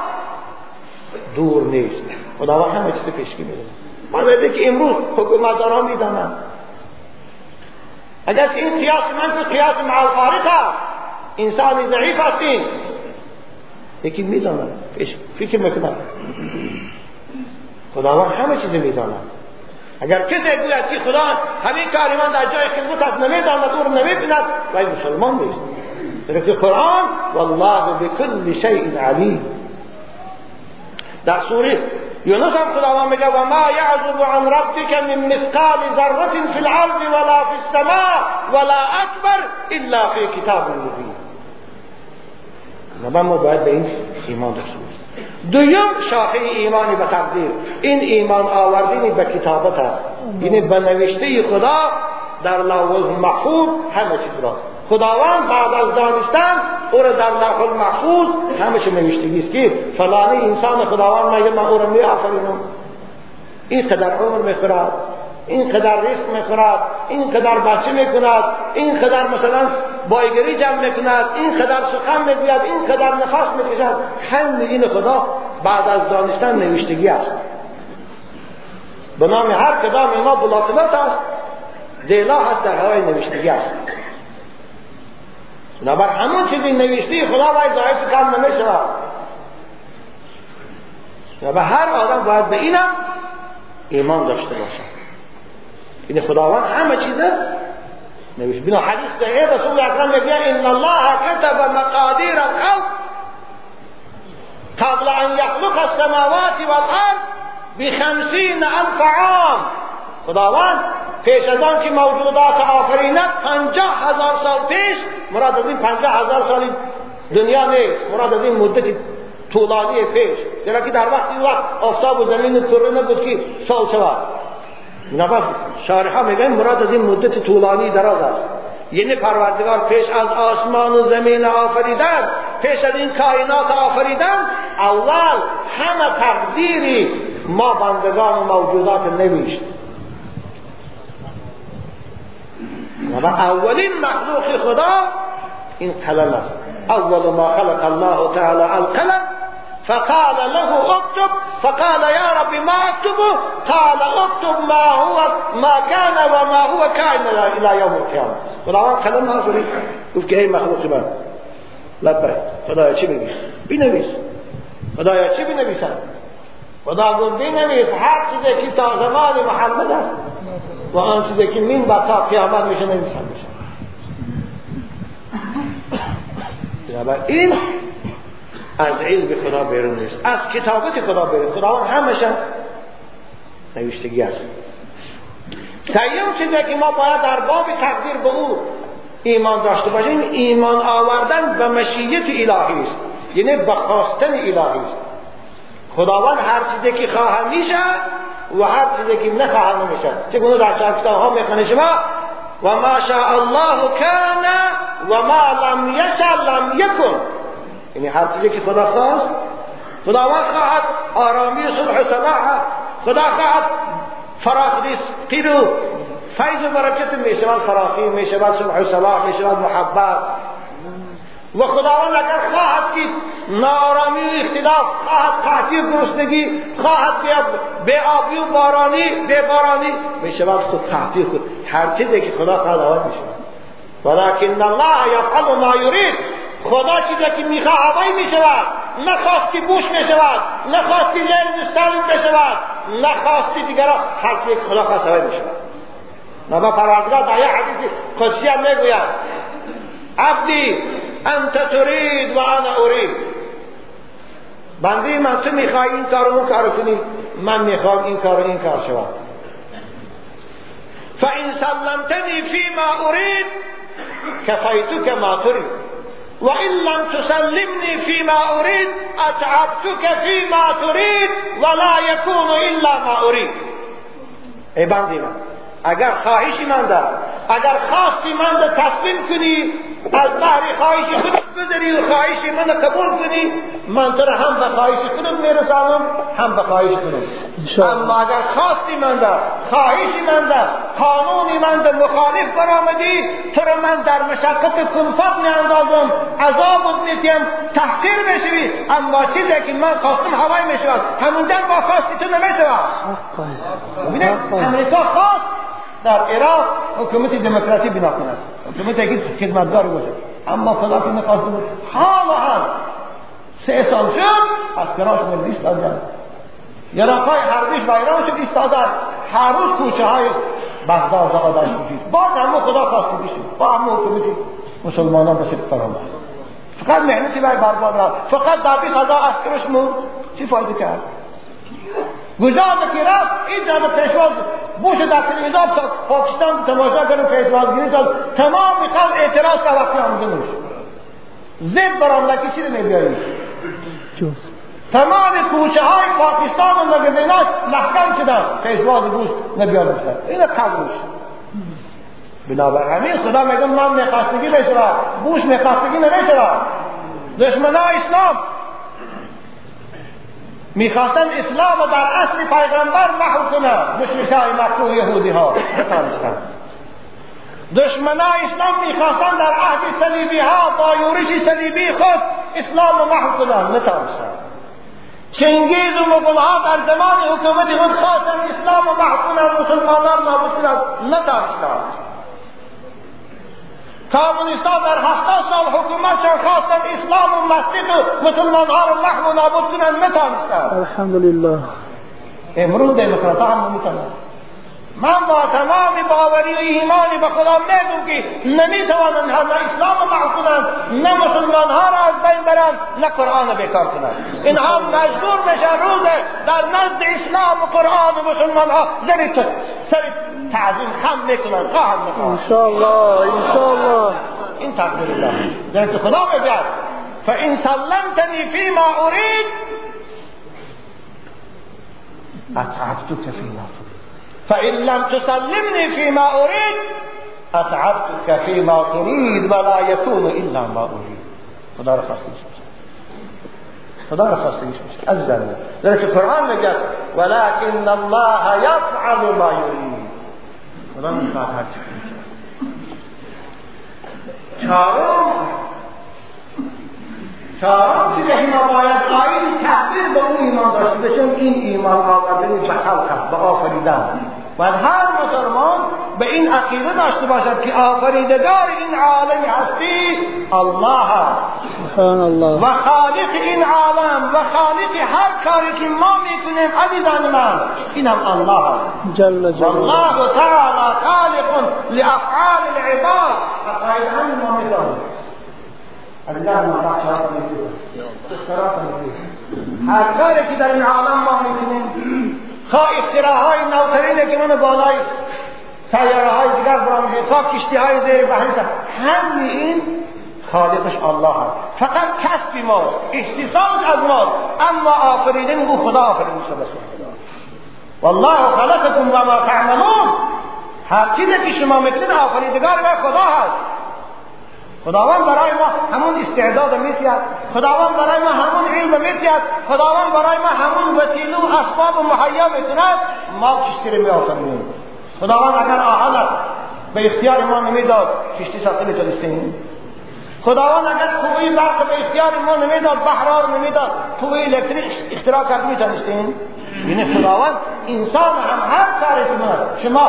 دور نیست. خداوند همه چیز پیشکی میده مانده که امروز ها می‌دانند اگر این قیاس من که قیاس مع الخارق انسان ضعیف هستین یکی می‌دانند فکر می‌کنند خداوند همه چیز می‌داند. اگر کسی گوید که خدا همین کاری در جای خدمت است نمی‌داند او رو نمی‌بیند ولی مسلمان نیست. در قرآن والله بكل شيء علیم. در سوره یونس هم خداوند میگه و ما یعذب عن ربك من مثقال ذرة في الأرض ولا في السماء ولا اکبر إلا في کتاب مبین ما باید به این ایمان داشته دویم شاخه ایمانی به تقدیر. این ایمان آوردینی به کتابت هست یعنی به نوشته خدا در لوح محفوظ همه چیز را. خداوند بعد از دانستن او را در لوح المحفوظ همش نوشتگی است که فلانی انسان خداوند مگه من او را می آفرینم این قدر عمر می‌خورد این قدر رزق می‌خورد این قدر بچه می‌کند این قدر مثلا بایگری جمع می‌کند این قدر سخن می‌گوید این قدر نفس می‌کشد. همه این خدا بعد از دانستن نوشتگی است. به نام هر کدام ما بلاطبت است. دیلا هست در هوای نوشتگی است. بنابر همون چیزی نوشته خدا باید ظاهر کم نمی‌شود به هر آدم باید به اینم ایمان داشته باشد این خداوند همه چیزه نوشت بنا حدیث صحیح رسول اکرم میگه ان الله كتب مقادیر الخلق قبل ان يخلق السماوات والارض بخمسین الف عام خداوند پیش از آن که موجودات آفریند پنجاه هزار سال پیش مراد از این پنجاه هزار سال دنیا نیست مراد از این مدت طولانی پیش. چرا که در وقت این وقت آفتاب و زمین طوره نبود که سال شود نبا شارحا میگن مراد از این مدت طولانی دراز است. یعنی پروردگار پیش از آسمان و زمین آفریدن پیش از این کائنات آفریدن اول همه تقدیری ما بندگان و موجودات نوشت و اولین مخلوق خدا. این قلم است أول ما خلق الله تعالی القلم فقال له اكتب. فقال يا رب ما أكتبه؟ قال اكتب ما هو ما كان وما هو كائن إلى يوم القيامة. خداوند قلم گفت که ای مخلوق من لبیک خدایا چی بگی بنویس خدایا چی بنویسم خدا گفت بنویس هر چیزی که تا زمان محمد است. و آن چیزی که من بقا قیامت میشه نویسم میشه این از علم خدا بیرون نیست. از کتابت خدا بیرون. خدا همشن نوشتگی است. سیوم چیزی که ما باید در باب تقدیر به او ایمان داشته باشیم ایمان آوردن به مشیت الهی است. یعنی به خواستن الهی است. خداوند هر چیزی که خواهد میشه و هر چیزی که نخواهد نمیشه چگونه در کتاب ها می‌خونه شما؟ و ما شاء الله کان و ما لم یشاء لم یکن. یعنی هر چیزی که خدا خواست خداوند خواهد آرامی صبح و صلاح خدا خواهد فراخ قیر و فیض و برکت می شود فراخی می شود صبح و صلاح می شود محبت. و خداوند اگر خواهد که نارامی اختلاف خواهد و گرسنگی خواهد به آبی و بارانی به بارانی می شود خود قحطی خود. هر چیزی که خدا خواهد آورد می شود ولكن الله یفعل ما یرید. خدا چیزی که می‌خواه هوایی می‌شود. نخواستی بوش می‌شود. نخواستی لیل مستقیم بشود. نخواستی دیگران هر چیزی که خدا خواست هوایی می‌شود. نما پروردگار در یه حدیث قدسی هم می‌گوید عبدی أنت ترید و أنا ارید بنده من تو میخوای این کار اون کار کنی من میخوام این کار این کار شود فإن سلمتني فيما أريد كفيتك ما تريد وإن لم تسلمني فيما أريد أتعبتك فيما تريد ولا يكون إلا ما أريد ای بندی من اگر خواهشی من در اگر خواستی من در تسلیم کنی از بحر خواهش خود بذاری و خواهش من قبول کنی. من تو هم به خواهش خودم میرسانم هم به خواهش خودم. اما اگر خواستی من در خواهشی من در قانونی من در مخالف برآمدی تو را من در مشقت کنفت میاندازم عذاب میتیم تحقیر می‌شوی اما چیزی که من خواستم هوای می‌شود. همونجا با خواستی تو نمی‌شود. امریکا خواست. در عراق حکومت دموکراسی بنا کند حکومت که خدمتگار باشه. اما خدا که نخواست بود. حال حال. سه سال شد از کراش ملی ایستادن. یراقای حربیش و ایران شد ایستادن. هر روز کوچه های بغداد آدش میشید باز همه خدا خواسته بشید با همه حکومتی مسلمانان به صدق فرامد فقط مهنتی برای برباد رفت فقط در بیس هزار اسکرش مون. چی فایده کرد؟ گجاد که رفت این جانب پیشواز بوش در تلویزیون پاکستان تماشا کنه پیشوازگیری کرد تمام می‌خواد اعتراض که وقتی آمده نوش زد برام لکی چی نمیبیایی تمام کوچه های پاکستان و مگزیناش محکم شدن. پیشواز بوش نبیاد این قبولش بنابر همین خدا میگه من میخواستگی بشوه بوش میخواستگی نمی‌شوه دشمنا اسلام می‌خواستن اسلام در اصل پیغمبر محو کنن مشرکای مکه یهودی ها نتانستن دشمنا اسلام می‌خواستن در عهد صلیبی ها با یورش صلیبی خود اسلام محو کنن. نتانستن چنگیز و مغول ها در زمان حکومت خود خواستن اسلام محو کنن. مسلمانان نابود کنن نتانستن کامونیستا در هفتاد سال حکومت شد خواستن اسلام و مسجد و مسلمان ها رو محو و نابود کنن نتانستن. الحمدلله امروز دموکرات هم نمی‌تونن من با تمام باوری و ایمانی به خدا میگم که نمی‌توانند نه اسلام محو کنند نه مسلمان ها را از بین برند نه قرآن بیکار کنند. اینها مجبور میشه روز در نزد اسلام و قرآن و مسلمان ها زیر سر تعظیم خم می‌کنند خواهد می‌کنند. انشاءالله انشاءالله. این تقدیر الله. که خدا میگه فان سلمتنی فيما اريد اتعبتك فيما تريد فإن لم تسلمني فيما أريد أتعبتك فيما تريد ولا يكون إلا ما أريد. خدا را خواستگیش میشه خدا را خواستگیش میشه از زمین در که قرآن میگه ولكن الله يفعل ما يريد. خدا میخواد هر چیزی ما باید آیین تحبیر به اون ایمان داشته باشیم این ایمان آوردنی به خلق است به آفریدن. باید هر مسلمان به این عقیده داشته باشد که آفریدگار این عالم هستی الله. است سبحان الله. و خالق این عالم و خالق هر کاری که ما می‌کنیم عزیزان من این هم الله. است جل جلاله. والله تعالی خالق لافعال العباد. عقاید همین ما می‌دانیم. عزیزان من بخش ها هر کاری که در این عالم ما می‌کنیم خواه اختراهای نوترینه که من بالای سیاره های دیگر برامده تا کشتی های زیر بحری همین این خالقش الله هست فقط کسبی ماست اختصاص از ماست. اما آفریدن او خدا آفریدن شده والله خلقكم و ما تعملون. هر چیزی که شما می‌کنید آفریدگار و خدا هست. خداوند برای ما همون استعداد میتید خداوند برای ما همون علم میتید خداوند برای ما همون وسیله و اسباب مهیا می‌کند ما کشتی رو میآفرینیم. خداوند اگر آهن به اختیار ما نمی‌داد کشتی ساخته می‌تونستیم. خداوند اگر قوی برق به اختیار ما نمی‌داد بحرها رو نمی‌داد قوی الکتریک اختراع کرد می‌تونستیم. یعنی خداوند انسان هم هر کاری شما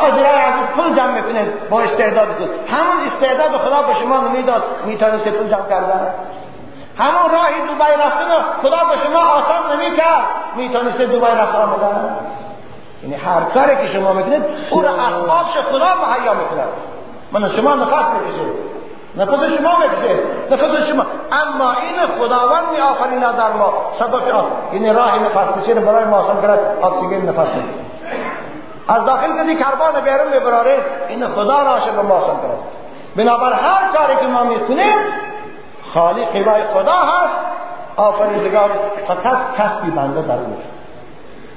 تاجرای از پول جمع می‌کنید با استعداد خود. همون استعداد خدا به شما نمی‌داد می‌تونید پول جمع کردن. همون راهی دوبای رفتن خدا به شما آسان نمی‌کرد. می‌تونید دوبای رفتن بدن. یعنی هر کاری که شما می‌کنید او را اسبابش خدا مهیا می‌کند. من شما نفس می‌کشه نفس شما می‌کشه نفس شما. اما این خداوند می آفریند در ما. سبب آن یعنی راه نفس کشی برای ما آسان کرد. اکسیژن نفس از داخل کسی کربان بیرون میبراره این خدا راشه به ما آسان کرد بنابر هر کاری که ما می‌کنیم خالق خدای خدا هست آفریدگار فقط کسبی بنده در اون.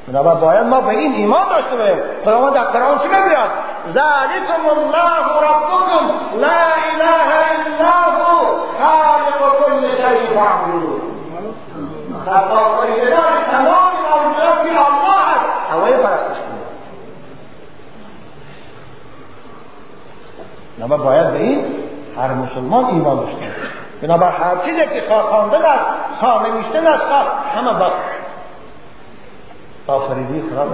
بنابر باید ما به این ایمان داشته باشیم. خداوند در قرآن چی می‌گوید ذلکم الله ربکم لا اله الا هو. خالق كل شیء فاعبدوه. خالق تمام موجودات الله هست هوای پرستش بنابر باید به این هر مسلمان ایمان داشته بنابر هر چیزی که خواندن است خواه نوشتن است همه با آفریدی خدا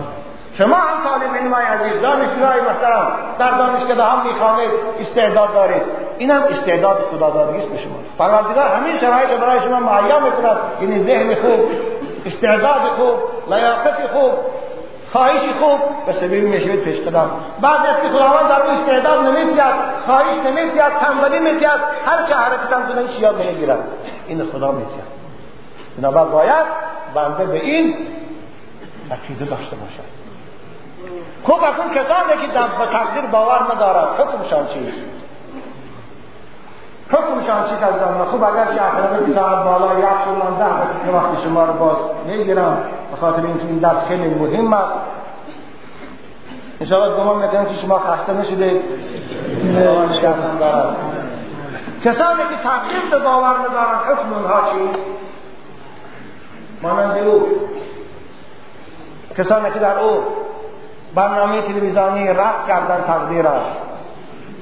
شما هم طالب علم عزیز دانشجوهای محترم در دانشکده هم می‌خوانید استعداد دارید. این هم استعداد خدادادگی است به شما. پروردگار همین شرایط برای شما مهیا می‌کند. یعنی ذهن خوب استعداد خوب لیاقت خوب خواهشی خوب به سبیل می‌شوید پیش قدم. بعد از که خداوند در استعداد نمیتید خواهش نمیتید تنبلی میتید هر چه حرکت هم کنه یاد نمی‌گیرد. این خدا میتید بنابر باید بنده به این عقیده داشته باشد. خوب از اون کسانی که در تقدیر باور ندارد. حکمشان چیست؟ حکمشان چی کردن خوب اگر چه اخلاق ساعت بالا یک سولان ده دقیقه وقت شما رو باز می‌گیرم به خاطر اینکه این درس خیلی مهم است. انشاءالله گمان می‌کنم که شما خسته نشده کسانی که تغییر به باور ندارن حکم اونها چیست؟ مانند او. کسانی که در او برنامه تلویزیونی رد کردن تقدیر است.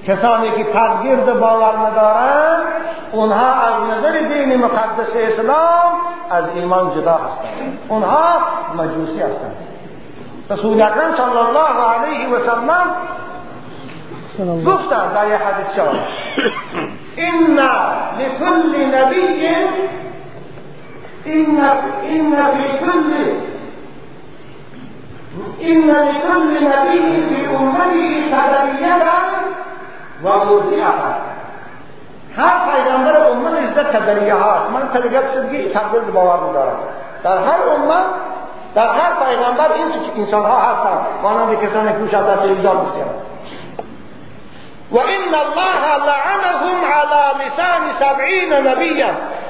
کسانی که تغییر باور ندارند اونها از نظر دین مقدس اسلام از ایمان جدا هستند. اونها مجوسی هستند. رسول اکرم صلی الله علیه و سلم گفتند در یه حدیث شما ان لكل نبی ان ان في كل ان لكل نبی في امته و مرجعه هر پیغمبر امت ازده قدریه هاست من تلگت شدگی تقدیر باور ندارم در هر امت در هر پیغمبر این انسان ها هستند مانند کسانی که شاید در تلویزیون میشنوند و ان الله لعنهم على لسان سبعین نبیا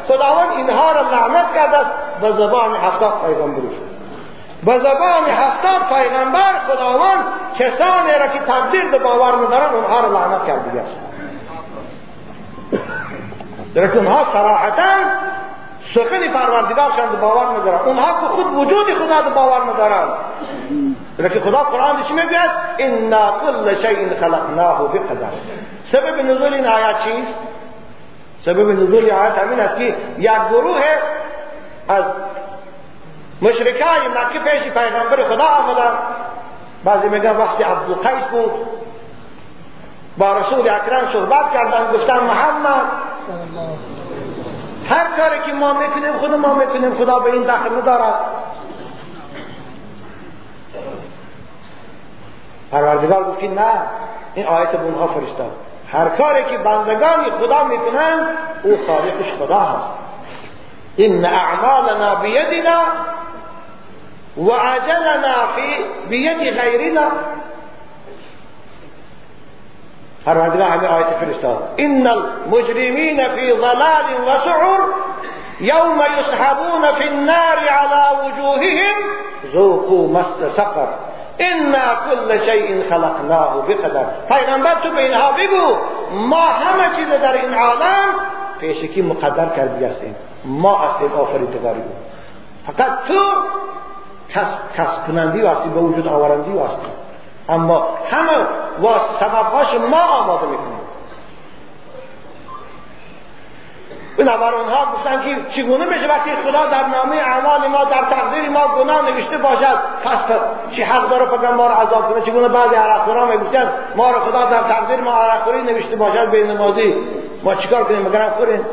خداوند اینها را لعنت کرده است به زبان هفتاد پیغمبرش به زبان هفتاد پیغمبر خداوند کسانی را که به باور ندارن اونها را لعنت کرده است در اونها صراحتا سخن پروردگارشان باور ندارن اونها که خود وجود خدا باور ندارن لیکن خدا قرآن چی می‌گوید؟ انا کل شیء خلقناه بقدر. سبب نزول این آیات چیست؟ سبب نزول آیات همین است که یک گروه از مشرکای مکه پیش پیغمبر خدا آمدن. بعضی میگن وقتی عبدالقیس بود با رسول اکرم صحبت کردن گفتن محمد هر کاری که ما می‌کنیم خود ما می‌کنیم خدا به این دخل ندارد پروردگار گفت نه این آیت به اونها فرستاد هر کاری که بندگان خدا می‌کنن او خالقش خدا هست. این اعمالنا بیدنا وعجلنا في بيد غيرنا. پروردگار همه آیت فرستاد إن المجرمین فی ضلال وسعر يوم يسحبون في النار على وجوههم. ذوقوا مس سقر. إنا كل شيء خلقناه بقدر. پیغمبر تو به اینها بگو ما همه چیز در این عالم پیشکی مقدر کرده هستیم. ما هستیم آفریدگاری فقط تو کسب کنندی واسطی به وجود آورندی واسطی اما همه و سببهاش ما آماده می‌کنیم. بنابر اونها گفتن که چگونه میشه وقتی خدا در نامه اعمال ما در تقدیر ما گناه نوشته باشد پس چی حق داره فقط ما رو عذاب کنه؟ چگونه بعضی عرقخورا می‌گفتن ما رو خدا در تقدیر ما عرقخوری نوشته باشد به نمازی. ما چیکار کنیم؟ مگر خوریم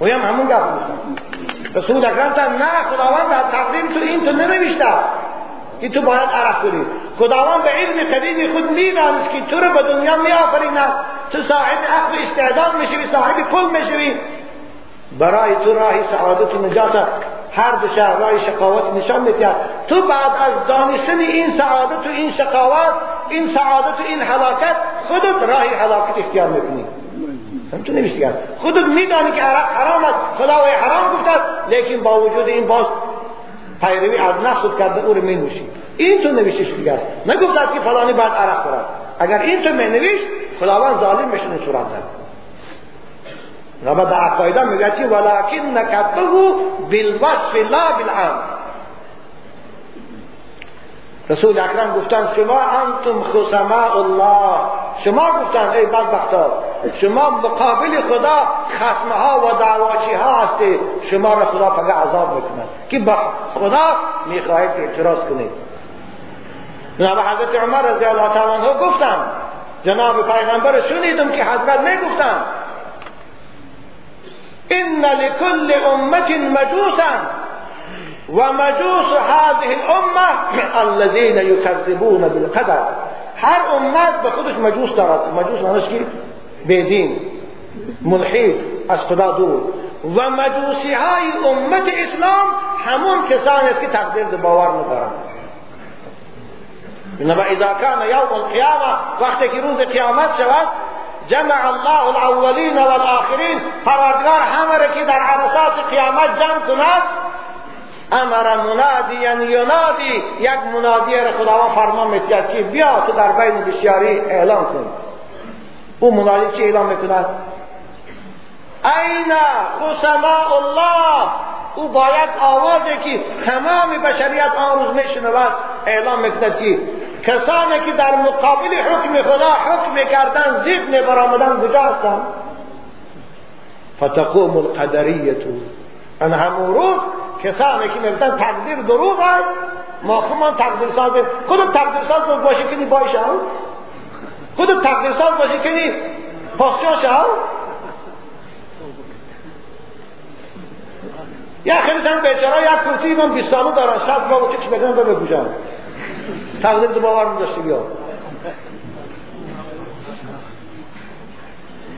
و هم همون گفت. رسول اکرم تا نه خداوند در تقدیم تو این تو ننوشته. که تو باید عرق کنی. خداوند به علم قدیم خود می‌دانست که تو رو به دنیا می آفریند تو صاحب عقل استعداد می‌شوی صاحب پول می‌شوی. برای تو راهی سعادت و نجات هر دو راه شقاوت نشان می‌دهد. تو بعد از دانستن این سعادت و این شقاوت این سعادت و این حلاکت خودت راهی حلاکت اختیار می‌کنی. هم تو نمیشه خودت میدانی که عرق حرام است. خدا و حرام گفته است. لیکن با وجود این باز پیروی از نفس کرده او رو می نوشی این تو نوشتش دیگه است نگفت است که فلانی بعد عرق خورد. اگر این تو می نوشت خداوند ظالم میشه این صورت رب در عقایده میگه که ولکن نکتبه بالوصف لا بالعام رسول اکرم گفتن شما انتم خصماء الله. شما گفتن ای بدبختا. شما مقابل خدا خصمه ها و دعواچی ها هستی شما را خدا فقط عذاب می‌کند. که با خدا می‌خواهید اعتراض کنید. جناب حضرت عمر رضی الله تعالی عنه گفتن. جناب پیغمبر شنیدم که حضرت می‌گفتن. ان لكل امه مجوسا مجوس هذه الامه الذين يكذبون بالقدر. هر امت به خودش مجوس دارد. مجوس معنیش که بدین ملحد از خدا دور. و مجوسی های امت اسلام همون کسانی است که تقدیر باور ندارند انما اذا كان يوم القيامه وقتی که روز قیامت شود جمع الله الاولین والآخرین پروردگار همه را که در عرصات قیامت جمع کند امر منادی ینادی یک منادی را خداوند فرمان میتید که بیا تو در بین بسیاری اعلان کن. او منادی چی اعلان می‌کند؟ این خسماء الله او باید آوازی که تمام بشریت آن روز میشنود. اعلام می‌کند که کسانی که در مقابل حکم خدا حکم کردن ضد برآمدن کجا هستند؟ فتقوم القدریه ان همون روز کسانی که میگن تقدیر دروغ است ما خودمان تقدیر ساز خود تقدیر ساز باشه کنی باشه خود تقدیر ساز باشه کنی پاسچاش یا خیلی سن بیچاره یک کرسی من 20 ساله دارن صد با چش بدن به بگوشن تقدیر تو باور نداشتی بیا.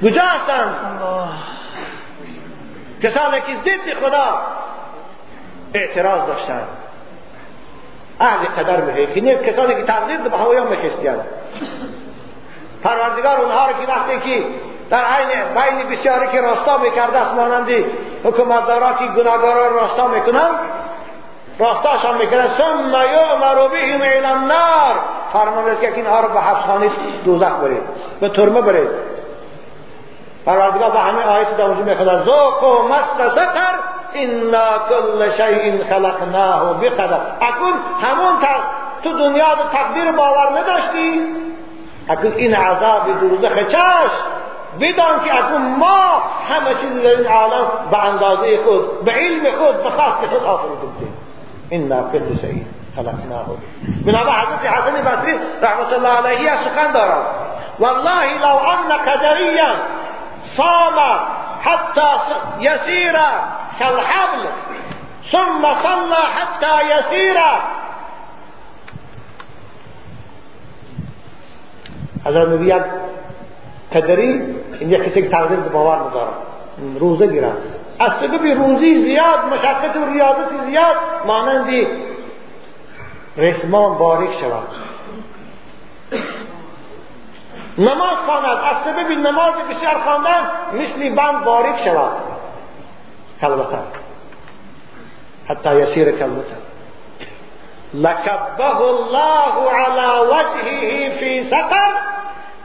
کجا هستند کسانی که ضد خدا اعتراض داشتند اهل قدر به کسانی که تقدیر به هوایا میخستیند پروردگار اونها رو که وقتی که در عین بین بسیاری که راستا می‌کرده است مانندی حکومتدارا که گناهگارا راستا می‌کنند راستاشان می‌کنند. ثم یؤمر بهم الی النار. فرمان است که اینها رو به حبسخانه دوزخ برید به ترمه برید. پروردگار به همه آیت در وجود می‌خواد ذوقوا مست سقر انا کل شیء خلقناه بقدر. اکنون همون تو دنیا تقدیر باور نداشتی؟ اکنون این عذاب دوزخ چش بدان که اکنون ما همه چیز در این عالم به اندازه خود به علم خود به خاص خود آفریده بودیم انا کل شیء خلقناه. بنابر حضرت حسن بصری رحمت الله علیه سخن دارد. والله لو ان قدریا صام حتى يسير كالحبل ثم صلى حتى يسير حضرت می‌گوید قدری این یک کسی که تقدیر باور ندارد روزه گیرد از سبب روزی زیاد مشقت و ریاضت زیاد مانندی رسمان باریک شود نماز خواند از سبب نماز بسیار خواندن مثل بند باریک شود کلمتا. حتی یسیر کلمتا. لکبه الله على وجهه في سقر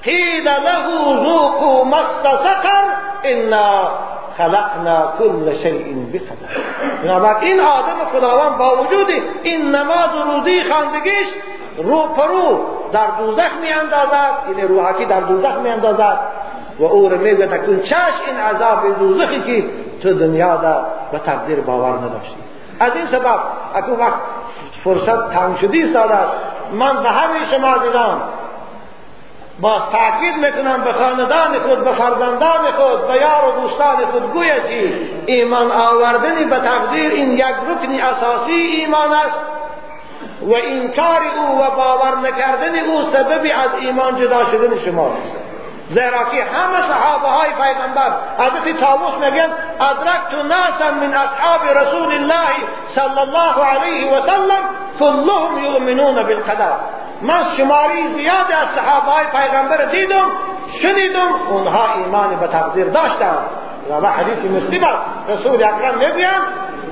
قیل له ذوقوا مس سقر انا خلقنا كل شيء بقدر بنابراین این آدم خداوند با وجود این نماز و روزی خواندگیش رو پرو در دوزخ می اندازد یعنی روحکی در دوزخ می اندازد و او رو میگه تکون چش این عذاب دوزخی که تو دنیا دا به تقدیر باور نداشتی. از این سبب اکو وقت فرصت تنگ شدی ساده من به همه شما دیدم. باز تاکید می‌کنم به خاندان خود به فرزندان خود به یار و دوستان خود گوید که ایمان آوردن به تقدیر این یک رکن اساسی ایمان است. و انکار او و باور نکردن او سببی از ایمان جدا شدن شما. زیرا که همه صحابه های پیغمبر. حضرت تاووس میگن ادرکت ناسا من اصحاب رسول الله صلی الله علیه و سلم كلهم یؤمنون بالقدر. من شماری زیاد از صحابه های پیغمبر دیدم شنیدم اونها ایمان به تقدیر داشتند. و حدیث مسلم رسول اکرم می‌گویند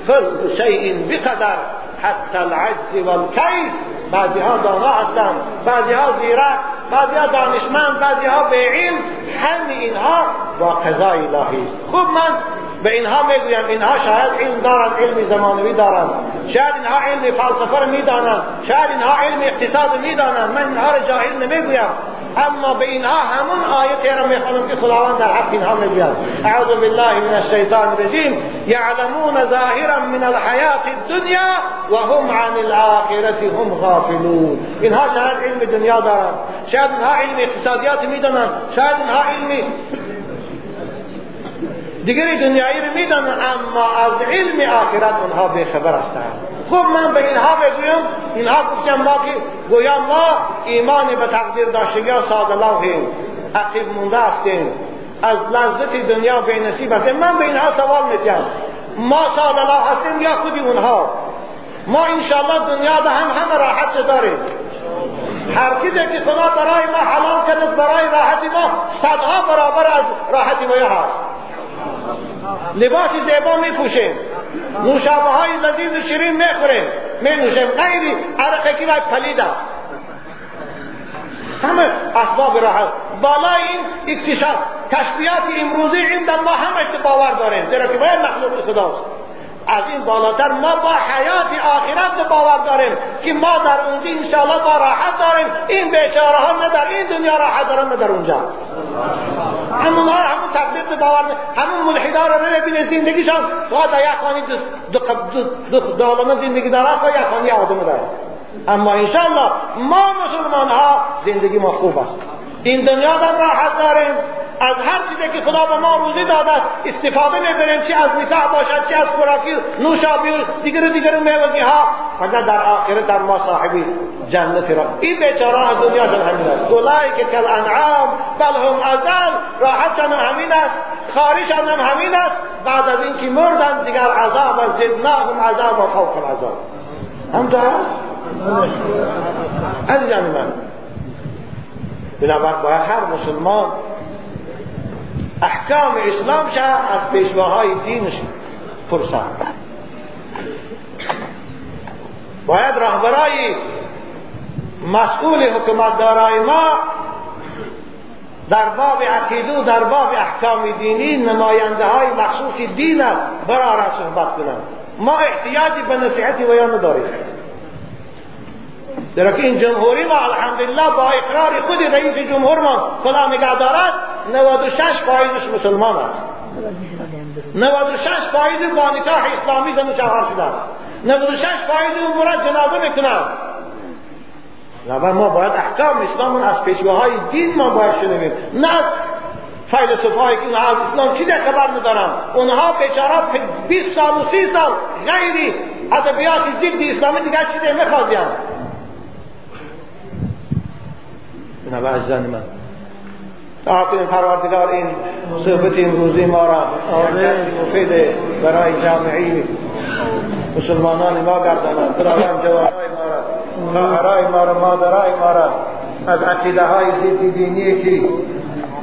كل شیء بقدر حتی العجز والکیس. بعضی ها دانا هستند بعضی ها زیرک بعضی ها دانشمند بعضی ها به علم. همه اینها با قضای الهی خوب من به اینها می‌گویم اینها شاید علم دارند علم زمانوی دارند. شاید اینها علم فلسفه رو می‌دانند شاید اینها علم اقتصاد می‌دانند. من اینها رو جاهل نمی‌گویم. اما به اینها همون آیت را میخوانم که خداوند در حق اینها اعوذ بالله من الشیطان الرجیم. یعلمون ظاهرا من الحیات الدنیا و هم عن الاخرة هم غافلون. اینها شاید علم دنیا دارند شاید اینها علم اقتصادیات میدانند شاید اینها علم دیگری دنیایی رو میدانند اما از علم آخرت اونها خبر هستند خب من به اینها بگویم اینها گفتم ما که گویا ما ایمان به تقدیر داشتگی ها ساده لوحیم عقیب مونده هستیم. از لذت دنیا به نصیب هستیم. من به اینها سوال میتیم ما ساده لوح هستیم یا خودی اونها؟ ما انشاءالله دنیا ده هم همه راحت داریم. هر چیزی که خدا برای ما حلال کرده برای راحتی ما صدها برابر از راحتی ما هست. لباس زیبا می پوشیم نوشابه های لذیذ و شیرین می‌خوریم می نوشیم غیری عرقه که پلید است. همه اسباب راحت بالای این اکتشاف کشفیات امروزی این ما همه باور داریم زیرا که باید مخلوق خداست. از این بالاتر ما با حیات آخرت باور داریم که ما در اونجا انشاءالله با راحت داریم. این بیچاره ها نه در این دنیا راحت دارن نه در اونجا. همون ها همون تقدیر باور همون ملحدا رو ببینه زندگیشان فقط یک خانی دو دو زندگی داره و یک خانی آدم داره اما انشاءالله ما مسلمان ها زندگی ما خوب است. این دنیا در راحت داریم. از هر چیزی که خدا به ما روزی داده است استفاده می‌بریم چه از نکاح باشد چه از خوراکی نوشابی و دیگر دیگر میوگی ها فقط در آخرت در ما صاحبی جنت را. این بیچاره از دنیا جن همین است. اولای که کل انعام بل هم ازل. راحتشان همین است. هم همین است. بعد از اینکه مردن دیگر عذاب و زدناهم عذاب و فوق العذاب. همطور از من. بنابراین باید هر مسلمان احکام اسلام شا از پیشواهای دینش پرسان. باید رهبرای مسئول حکومت دارای ما در باب عقیده و در باب احکام دینی نماینده های مخصوص دین برای صحبت کنند. ما احتیاجی به نصیحتی و یا نداریم. در این جمهوری ما الحمدلله با اقرار خود رئیس جمهور ما خدا نگه دارد 96 فایدش مسلمان است. 96 فاید با نکاح اسلامی زن شوهر شده است. 96 فاید او مرد جنازه می‌کند لبا ما باید احکام اسلام از پیشواهای دین ما باید شنویم. نه فیلسوف هایی که از اسلام چی خبر ندارن اونها بیچاره 20 سال و 30 سال غیری ادبیات ضد اسلامی دیگر چیزی میخوادیم جناب عزیزان من آفرین پروردگار این صحبت امروزی ما را مفید برای جامعی مسلمانان ما گرداند خداوند جوانای ما را خواهرای ما را مادرای ما را از عقیده های ضد دینی که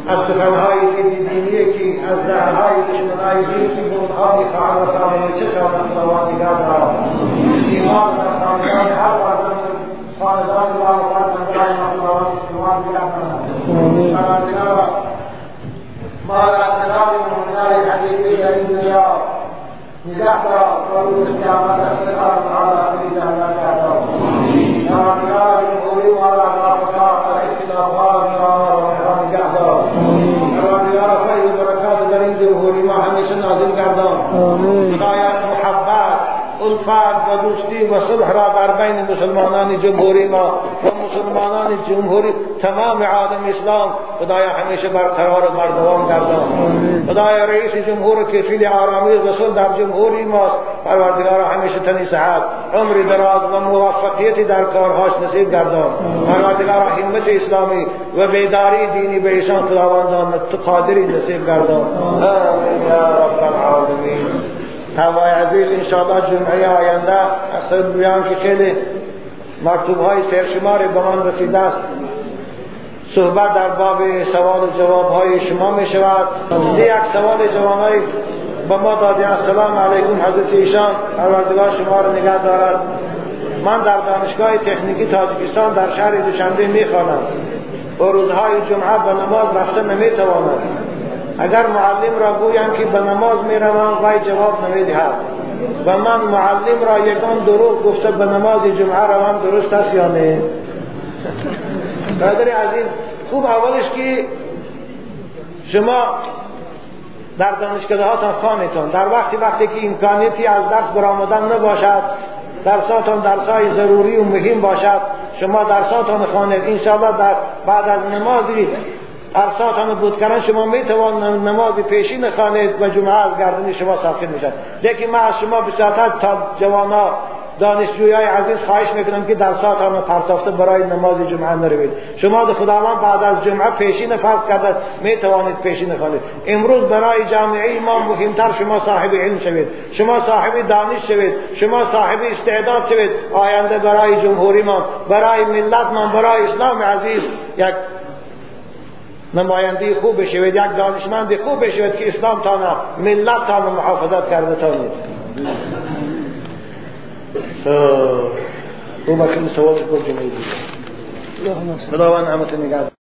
از سخنهای ضد دینی که از دههای دشمنهای دین که اونها می‌خواهند و سامنه چه شوند نگاه دارد ایمان و سامنان هر وقت خاندان الله قال السلام من نار الحديثية للنيار لتحتى قول الكامل أسرقها تعالى في جهنم كافر نار نار القوي ولا نار نار العز وقال نار وحرام كافر نار نار خير بركات بريده لما حمش الناس الكافر آمين. الفت و دوستی و صلح را در بین مسلمانان جمهوری ما و مسلمانان جمهوری تمام عالم اسلام. خدایا همیشه برقرار و مردوام گردان. خدایا رئیس جمهور کفیل آرامی رسول در جمهوری ما پروردگار همیشه تنی صحت عمر دراز و موفقیتی در کارهاش نصیب گردان. پروردگار همت اسلامی و بیداری دینی به ایشان خداوندان قادری نصیب گردان. آمین. یا رب العالمین. هوای عزیز انشاءالله جمعه آینده از بیان که خیلی مکتوب های سرشماری به من رسیده است. صحبت در باب سوال و جواب های شما می شود یک سوال جواب به ما دادی. السلام علیکم حضرت ایشان. پروردگار شما را نگه دارد. من در دانشگاه تکنیکی تاجیکستان در شهر دوشنبه می خوانم و روزهای جمعه به نماز رفته نمی تواند اگر معلم را گویم که به نماز می روم وی جواب نمی دهد. و من معلم را یکان دروغ گفته به نماز جمعه روم درست است یا نه؟ برادر عزیز خوب اولش که شما در دانشکده هاتان خانتون در وقتی وقتی که امکانیتی از درس برآمدن نباشد درساتان درسای ضروری و مهم باشد شما درساتان خانید انشاءالله در بعد از نمازی ارساتان بود کردن شما می توان نماز پیشین خانید و جمعه از گردن شما ساکن می‌شد. لیکن ما از شما بساطت تا جوانا دانشجویای عزیز خواهش می‌کنم که درساتان پرتافته برای نماز جمعه نروید شما در خداوند بعد از جمعه پیشین فرض کرده می توانید پیشین امروز برای جامعه ما مهمتر شما صاحب علم شوید. شما صاحب دانش شوید. شما صاحب استعداد شوید. آینده برای جمهوری ما برای ملت ما برای اسلام عزیز یک نماینده خوب بشوید یک دانشمند خوب بشوید که اسلام تان ملت تان محافظت کرده تانید او بخیل سوال پر جمعی صل خداوند همتون نگه